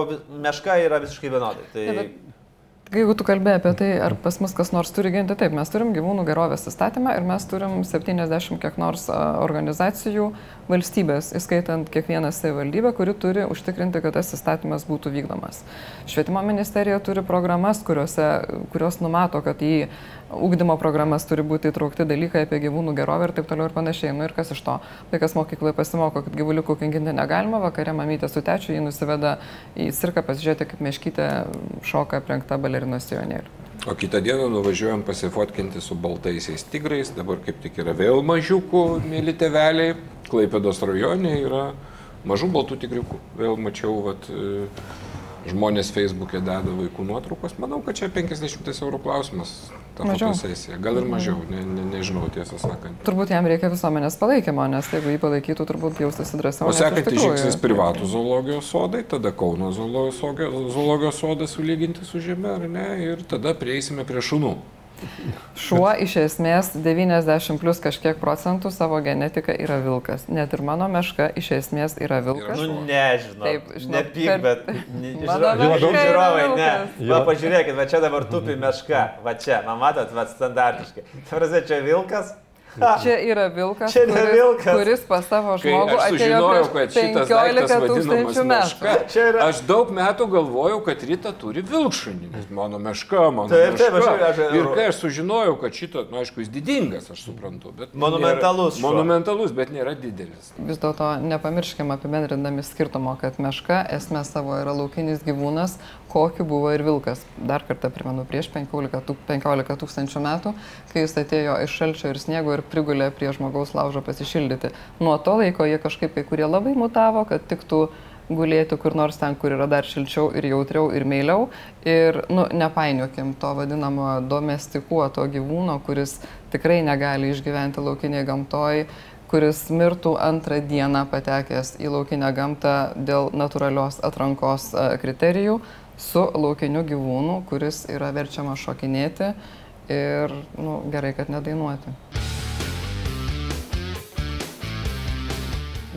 Speaker 2: meška yra visiškai vienodai. Tai... Ne, bet
Speaker 3: Jeigu tu kalbėjai apie tai, ar pas mus kas nors turi ginti, taip, mes turim gyvūnų gerovės įstatymą ir mes turim 70 kiek nors organizacijų valstybės, įskaitant kiekvieną savivaldybę, kuri turi užtikrinti, kad tas įstatymas būtų vykdomas. Švietimo ministerija turi programas, kuriuose, kurios numato, kad į ūkdymo programas turi būti įtraukti dalykai apie gyvūnų gerovę ir taip toliau ir panašiai. Nu ir kas iš to? Vaikas mokykloje pasimoko, kad gyvuliukų kankinti negalima, vakarė mamytė su tečiu jį nusiveda į cirką pasižiūrėti, kaip meškytė šoka aprengta balerinos sijonėliu.
Speaker 4: O kitą dieną nuvažiuojam pasifotkinti su baltaisiais tigrais, dabar kaip tik yra vėl mažiukų, mėly teveliai, Klaipėdos rajone yra mažų baltų tigriukų. Vėl mačiau, vat, žmonės Facebook'e deda vaikų nuotraukos, manau, kad čia 50 eurų klausimas. Ta fotosesija. Gal ir mažiau, ne, ne, nežinau tiesą sakant.
Speaker 3: Turbūt jam reikia visuomenės palaikymo, nes jeigu jį palaikytų, turbūt jaustųsi drąsiau.
Speaker 4: O sekantis žingsnis privatų zoologijos sodai, tada Kauno zoologijos sodą sulyginti su žeme, ar ne, ir tada prieisime prie šunų.
Speaker 3: Šuo iš esmės 90 plus kažkiek procentų savo genetika yra vilkas. Net ir mano meška iš esmės yra vilkas.
Speaker 2: Nu, nežinau. Taip, žinau. Nepyk, per... bet žiūrovai, žiūrovai, ne. Va, pažiūrėkit, va čia dabar tupi meška. Va čia, man matot, va standartiškai. Tvarze, čia vilkas,
Speaker 3: Čia yra vilkas,
Speaker 2: Čia kuris,
Speaker 3: vilkas. kuris pas savo žmogų atėjo prieš 15 tūkstančių metų.
Speaker 4: Yra... Aš daug metų galvojau, kad Rita turi vilkšunį. Mano meška, mano taip, meška. Taip, aš, aš, ir kai aš sužinojau, kad šitą, na, nu, aišku, jis didingas, aš suprantu.
Speaker 2: monumentalus.
Speaker 4: Nėra, monumentalus, bet nėra didelis.
Speaker 3: Vis dėlto nepamirškime apibendrindami skirtumo, kad meška esmė savo yra laukinis gyvūnas, kokiu buvo ir vilkas. Dar kartą primenu, prieš 15 tūkstančių metų, kai jis atėjo iš šalčio ir sniego ir prigulė prie žmogaus laužo pasišildyti. Nuo to laiko jie kažkaip kai kurie labai mutavo, kad tiktų gulėti kur nors ten, kur yra dar šilčiau ir jautriau ir meiliau. Ir, nu, nepainiokim to vadinamo domestikuoto gyvūno, kuris tikrai negali išgyventi laukinėje gamtoje kuris mirtų antrą dieną patekęs į laukinę gamtą dėl natūralios atrankos e, kriterijų, su laukiniu gyvūnu, kuris yra verčiamas šokinėti ir nu, gerai, kad nedainuoti.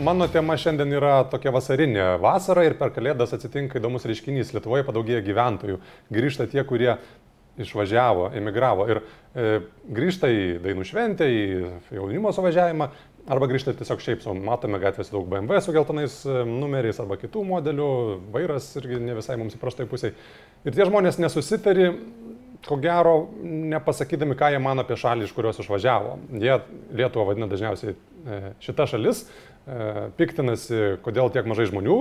Speaker 1: Mano tema šiandien yra tokia vasarinė vasara ir per kalėdas atsitinka įdomus reiškinys. Lietuvoje padaugėja gyventojų. Grįžta tie, kurie išvažiavo, emigravo ir e, grįžta į dainų šventę, į jaunimo suvažiavimą arba grįžta tiesiog šiaip, so, matome gatvėse daug BMW su geltonais e, numeriais arba kitų modelių, vairas irgi ne visai mums įprastai pusiai. Ir tie žmonės nesusitari, ko gero, nepasakydami, ką jie mano apie šalį, iš kurios išvažiavo. Jie Lietuvą vadina dažniausiai e, šita šalis, E, piktinasi, kodėl tiek mažai žmonių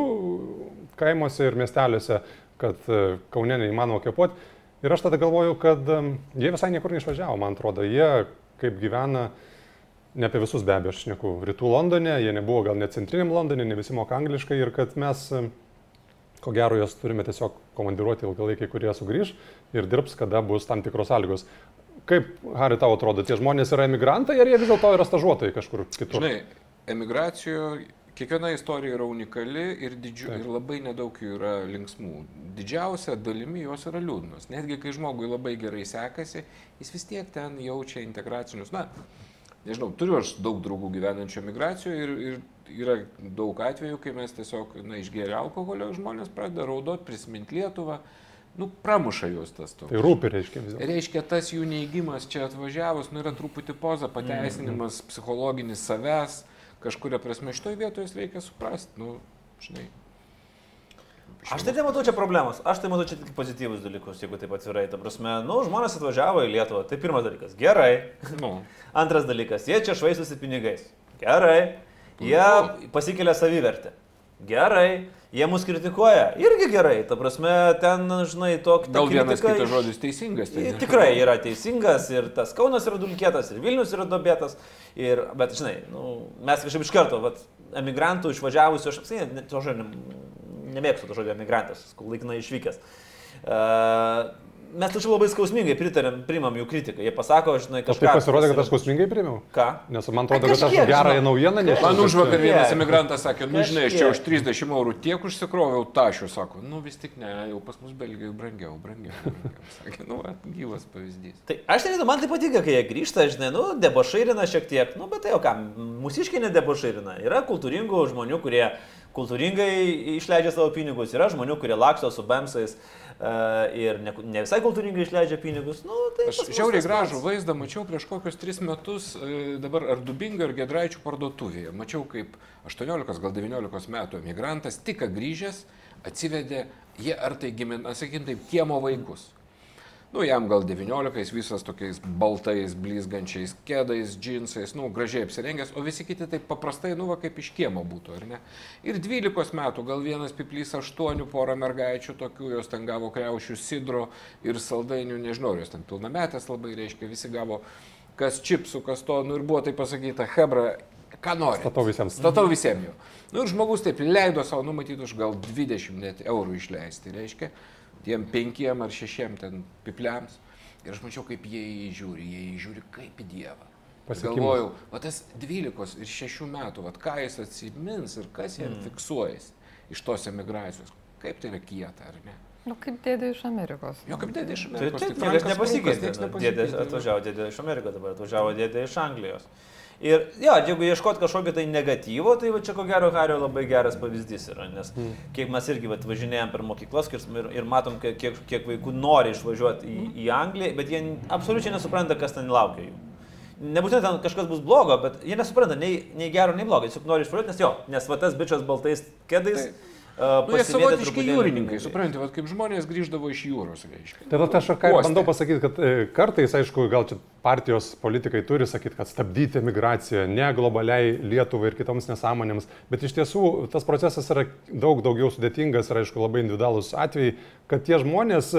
Speaker 1: kaimuose ir miesteliuose, kad Kaune neįmanoma kepuoti. Ir aš tada galvoju, kad jie visai niekur neišvažiavo, man atrodo. Jie kaip gyvena, ne apie visus be abejo, aš šneku, rytų Londone, jie nebuvo gal net centriniam Londone, ne visi moka angliškai ir kad mes, ko gero, juos turime tiesiog komandiruoti ilgalaikiai, kurie sugrįž ir dirbs, kada bus tam tikros sąlygos. Kaip, Hari, tau atrodo, tie žmonės yra emigrantai ar jie vis dėlto yra stažuotojai kažkur kitur?
Speaker 4: Žinai, emigracijoje kiekviena istorija yra unikali ir, didžiu, Taip. ir labai nedaug jų yra linksmų. Didžiausia dalimi jos yra liūdnos. Netgi kai žmogui labai gerai sekasi, jis vis tiek ten jaučia integracinius. Na, nežinau, turiu aš daug draugų gyvenančių emigracijoje ir, ir yra daug atvejų, kai mes tiesiog, na, išgėrę alkoholio žmonės pradeda raudoti, prisiminti Lietuvą. Nu, pramuša juos tas toks.
Speaker 1: Tai rūpi, reiškia vis
Speaker 4: dėlto. Reiškia, tas jų neįgymas čia atvažiavus, nu, yra truputį poza, pateisinimas, mm psichologinis savęs. Kažkuria prasme šitoje vietoje reikia suprasti, nu, žinai.
Speaker 2: Aš tai nematau čia problemos, aš tai matau čia tik pozityvus dalykus, jeigu taip atvirai. Ta prasme, nu, žmonės atvažiavo į Lietuvą, tai pirmas dalykas, gerai. Nu. Antras dalykas, jie čia švaistosi pinigais. Gerai. Jie nu. pasikelia savivertę. Gerai. Jie mus kritikuoja. Irgi gerai. Ta prasme, ten, žinai, toks...
Speaker 4: Gal vienas kitas žodis teisingas. Tai
Speaker 2: tikrai yra teisingas ir tas Kaunas yra dulkėtas, ir Vilnius yra dobėtas. Ir, bet, žinai, nu, mes kažkaip iš karto, vat, emigrantų išvažiavusių, aš apsiai, to žodžio, nemėgstu to žodžio emigrantas, laikinai išvykęs. Uh, mes tačiau labai skausmingai pritarėm, primam jų kritiką. Jie pasako, žinai, kažką.
Speaker 1: Tai pasirodė, kad aš skausmingai primiau.
Speaker 2: Ką?
Speaker 1: Nes man atrodo, kad aš gerąją naujieną nežinau.
Speaker 4: Man užvakar vienas emigrantas sakė, nu žinai, aš čia už 30 eurų tiek užsikroviau tašių, sako, nu vis tik ne, jau pas mus Belgijoje brangiau, brangiau. brangiau. Sakė, nu, va, gyvas pavyzdys.
Speaker 2: Tai aš nežinau, man tai patinka, kai jie grįžta, žinai, nu, debošairina šiek tiek, nu, bet tai jau ką, mūsiškai nedebošairina. Yra kultūringų žmonių, kurie kultūringai išleidžia savo pinigus, yra žmonių, kurie laksto su bemsais uh, ir ne, ne visai kultūringai išleidžia pinigus. Nu, tai
Speaker 4: Aš žiauriai gražų vaizdą mačiau prieš kokius tris metus uh, dabar ar Dubingo, ar Gedraičių parduotuvėje. Mačiau kaip 18 gal 19 metų emigrantas tik grįžęs atsivedė, jie ar tai gimina, sakykim taip, kiemo vaikus. Nu, jam gal 19, jis visas tokiais baltais, blizgančiais kėdais, džinsais, nu, gražiai apsirengęs, o visi kiti taip paprastai, nu, va, kaip iš kiemo būtų, ar ne? Ir 12 metų, gal vienas piplys 8, porą mergaičių tokių, jos ten gavo kreušių sidro ir saldainių, nežinau, jos ten pilnametės labai reiškia, visi gavo kas čipsų, kas to, nu ir buvo tai pasakyta, Hebra, ką nori.
Speaker 1: Statau visiems.
Speaker 4: Statau visiems jau. Nu ir žmogus taip leido savo numatyti už gal 20 net eurų išleisti, reiškia tiem penkiem ar šešiem ten pipliams. Ir aš mačiau, kaip jie į jį žiūri, jie į jį žiūri kaip į Dievą. Galvojau, o tas 12 ir 6 metų, vat, ką jis atsimins ir kas jam mm. fiksuojas iš tos emigracijos, kaip tai yra kieta, ar ne?
Speaker 3: Nu, kaip dėdė iš Amerikos.
Speaker 4: Jo, kaip dėdė iš Amerikos.
Speaker 2: Tai, taip, niekas nepasikeitė. Dėdė atvažiavo, dėdė iš Amerikos, dabar atvažiavo dėdė iš Anglijos. Ir jo, jeigu ieškot kažkokio tai negatyvo, tai va čia ko gero Hario labai geras pavyzdys yra, nes mm. kiek mes irgi va, važinėjom per mokyklas ir, ir matom, kiek, kiek vaikų nori išvažiuoti į, į Angliją, bet jie absoliučiai nesupranta, kas ten laukia jų. Nebūtinai ten kažkas bus blogo, bet jie nesupranta nei, nei gero, nei blogo, tiesiog nori išvažiuoti, nes jo, nes va tas bičias baltais kėdais. Tai
Speaker 4: Uh, nu, jie savotiški jūrininkai, suprantate, vat, kaip žmonės grįždavo iš jūros, reiškia.
Speaker 1: Tai vat, aš ką bandau pasakyti, kad e, kartais, aišku, gal čia partijos politikai turi sakyti, kad stabdyti emigraciją ne globaliai Lietuvai ir kitoms nesąmonėms, bet iš tiesų tas procesas yra daug daugiau sudėtingas ir, aišku, labai individualus atvejai, kad tie žmonės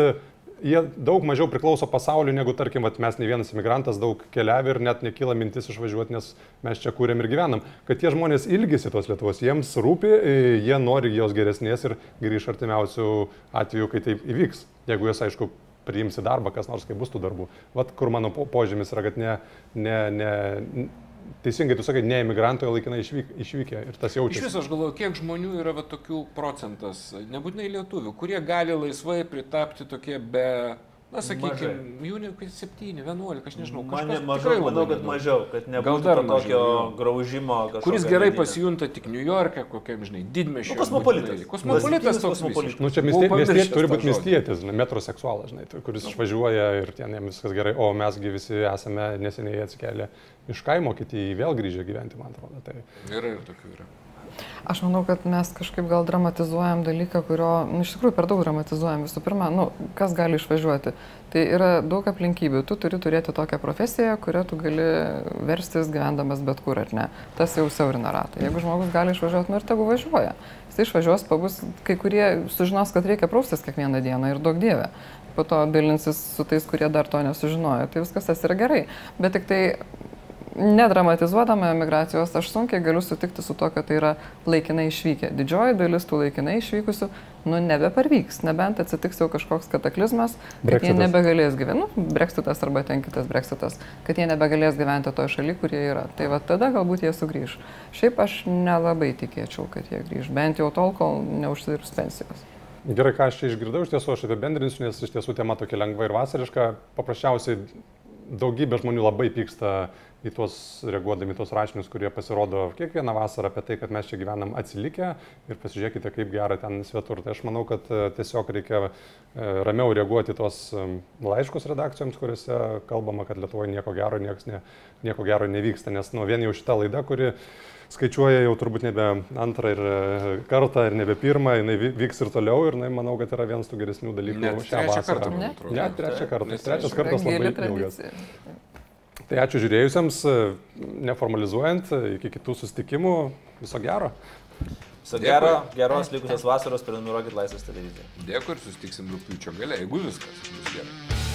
Speaker 1: jie daug mažiau priklauso pasauliu, negu, tarkim, vat, mes ne vienas imigrantas daug keliavi ir net nekyla mintis išvažiuoti, nes mes čia kūrėm ir gyvenam. Kad tie žmonės ilgisi tos Lietuvos, jiems rūpi, e, jie nori jos geresnės ir grįž artimiausių atvejų, kai tai įvyks. Jeigu jas, aišku, priims į darbą, kas nors, kai bus tų darbų. Vat kur mano požymis yra, kad ne, ne, ne, teisingai tu sakai, ne emigrantai, o laikinai išvyk, išvykę ir tas
Speaker 4: Iš
Speaker 1: jaučiasi.
Speaker 4: viso aš galvoju, kiek žmonių yra va, tokių procentas, nebūtinai lietuvių, kurie gali laisvai pritapti tokie be, na sakykime, jų ne 7, 11, aš nežinau,
Speaker 2: Man
Speaker 4: kažkas
Speaker 2: mažiau,
Speaker 4: tikrai
Speaker 2: manau, kad
Speaker 4: nedaug.
Speaker 2: mažiau, kad nebūtų
Speaker 4: dar
Speaker 2: to tokio graužimo.
Speaker 4: Kuris
Speaker 2: kažkokio
Speaker 4: gerai
Speaker 2: vidinio.
Speaker 4: pasijunta tik New York'e, kokiam, žinai, didmešiu.
Speaker 2: Nu, kosmopolitas.
Speaker 4: Kosmopolitas toks
Speaker 2: kosmopolitas.
Speaker 1: Nu, čia
Speaker 4: Buvau
Speaker 1: miestie,
Speaker 4: pamiršęs
Speaker 1: miestie, turi būti miestietis, žinai, metroseksualas, žinai, kuris išvažiuoja ir ten jam viskas gerai, o mesgi visi esame neseniai atsikėlę iš kaimo, kiti vėl grįžę gyventi, man atrodo. Tai
Speaker 4: Yra ir tokių yra.
Speaker 3: Aš manau, kad mes kažkaip gal dramatizuojam dalyką, kurio, nu, iš tikrųjų, per daug dramatizuojam. Visų pirma, nu, kas gali išvažiuoti. Tai yra daug aplinkybių. Tu turi turėti tokią profesiją, kurią tu gali verstis gyvendamas bet kur, ar ne. Tas jau siaurina ratą. Jeigu žmogus gali išvažiuoti, nu ir tegu važiuoja. Jis išvažiuos, pabus, kai kurie sužinos, kad reikia praustis kiekvieną dieną ir daug dievė. Po to dalinsis su tais, kurie dar to nesužinojo. Tai viskas tas yra gerai. Bet tik tai Nedramatizuodama emigracijos, aš sunkiai galiu sutikti su to, kad tai yra laikinai išvykę. Didžioji dalis tų laikinai išvykusių, nu, nebeparvyks, nebent atsitiks jau kažkoks kataklizmas, kad
Speaker 1: Brexitas.
Speaker 3: jie nebegalės gyventi, nu, breksitas arba ten kitas breksitas, kad jie nebegalės gyventi toje šalyje, kur jie yra. Tai va tada galbūt jie sugrįž. Šiaip aš nelabai tikėčiau, kad jie grįž, bent jau tol, kol neužsidirbs pensijos.
Speaker 1: Gerai, ką aš čia išgirdau, iš tiesų aš apibendrinsiu, nes iš tiesų tema tokia lengva ir vasariška. Paprasčiausiai daugybė žmonių labai pyksta į tuos, reaguodami į tuos rašinius, kurie pasirodo kiekvieną vasarą apie tai, kad mes čia gyvenam atsilikę ir pasižiūrėkite, kaip gera ten svetur. Tai aš manau, kad e, tiesiog reikia e, ramiau reaguoti tuos e, laiškus redakcijoms, kuriuose kalbama, kad Lietuvoje nieko gero, nieks ne, nieko gero nevyksta, nes nu, vien jau šita laida, kuri skaičiuoja jau turbūt nebe antrą ir kartą ir nebe pirmą, jinai vy- vyks ir toliau ir jinai, manau, kad yra vienas tų geresnių dalykų
Speaker 4: Net
Speaker 1: šią
Speaker 4: trečią
Speaker 1: vasarą.
Speaker 4: kartą,
Speaker 3: Ne?
Speaker 4: atrodo.
Speaker 1: Ne, trečią kartą. Trečias
Speaker 4: trečią
Speaker 1: kartas labai
Speaker 3: Gili
Speaker 1: ilgas. Tai ačiū žiūrėjusiems, neformalizuojant, iki kitų susitikimų, viso gero.
Speaker 2: Viso gero, geros likusios vasaros, prenumeruokit Laisvės televiziją.
Speaker 4: Dėkui ir susitiksim rūpiučio gale, jeigu viskas bus gerai.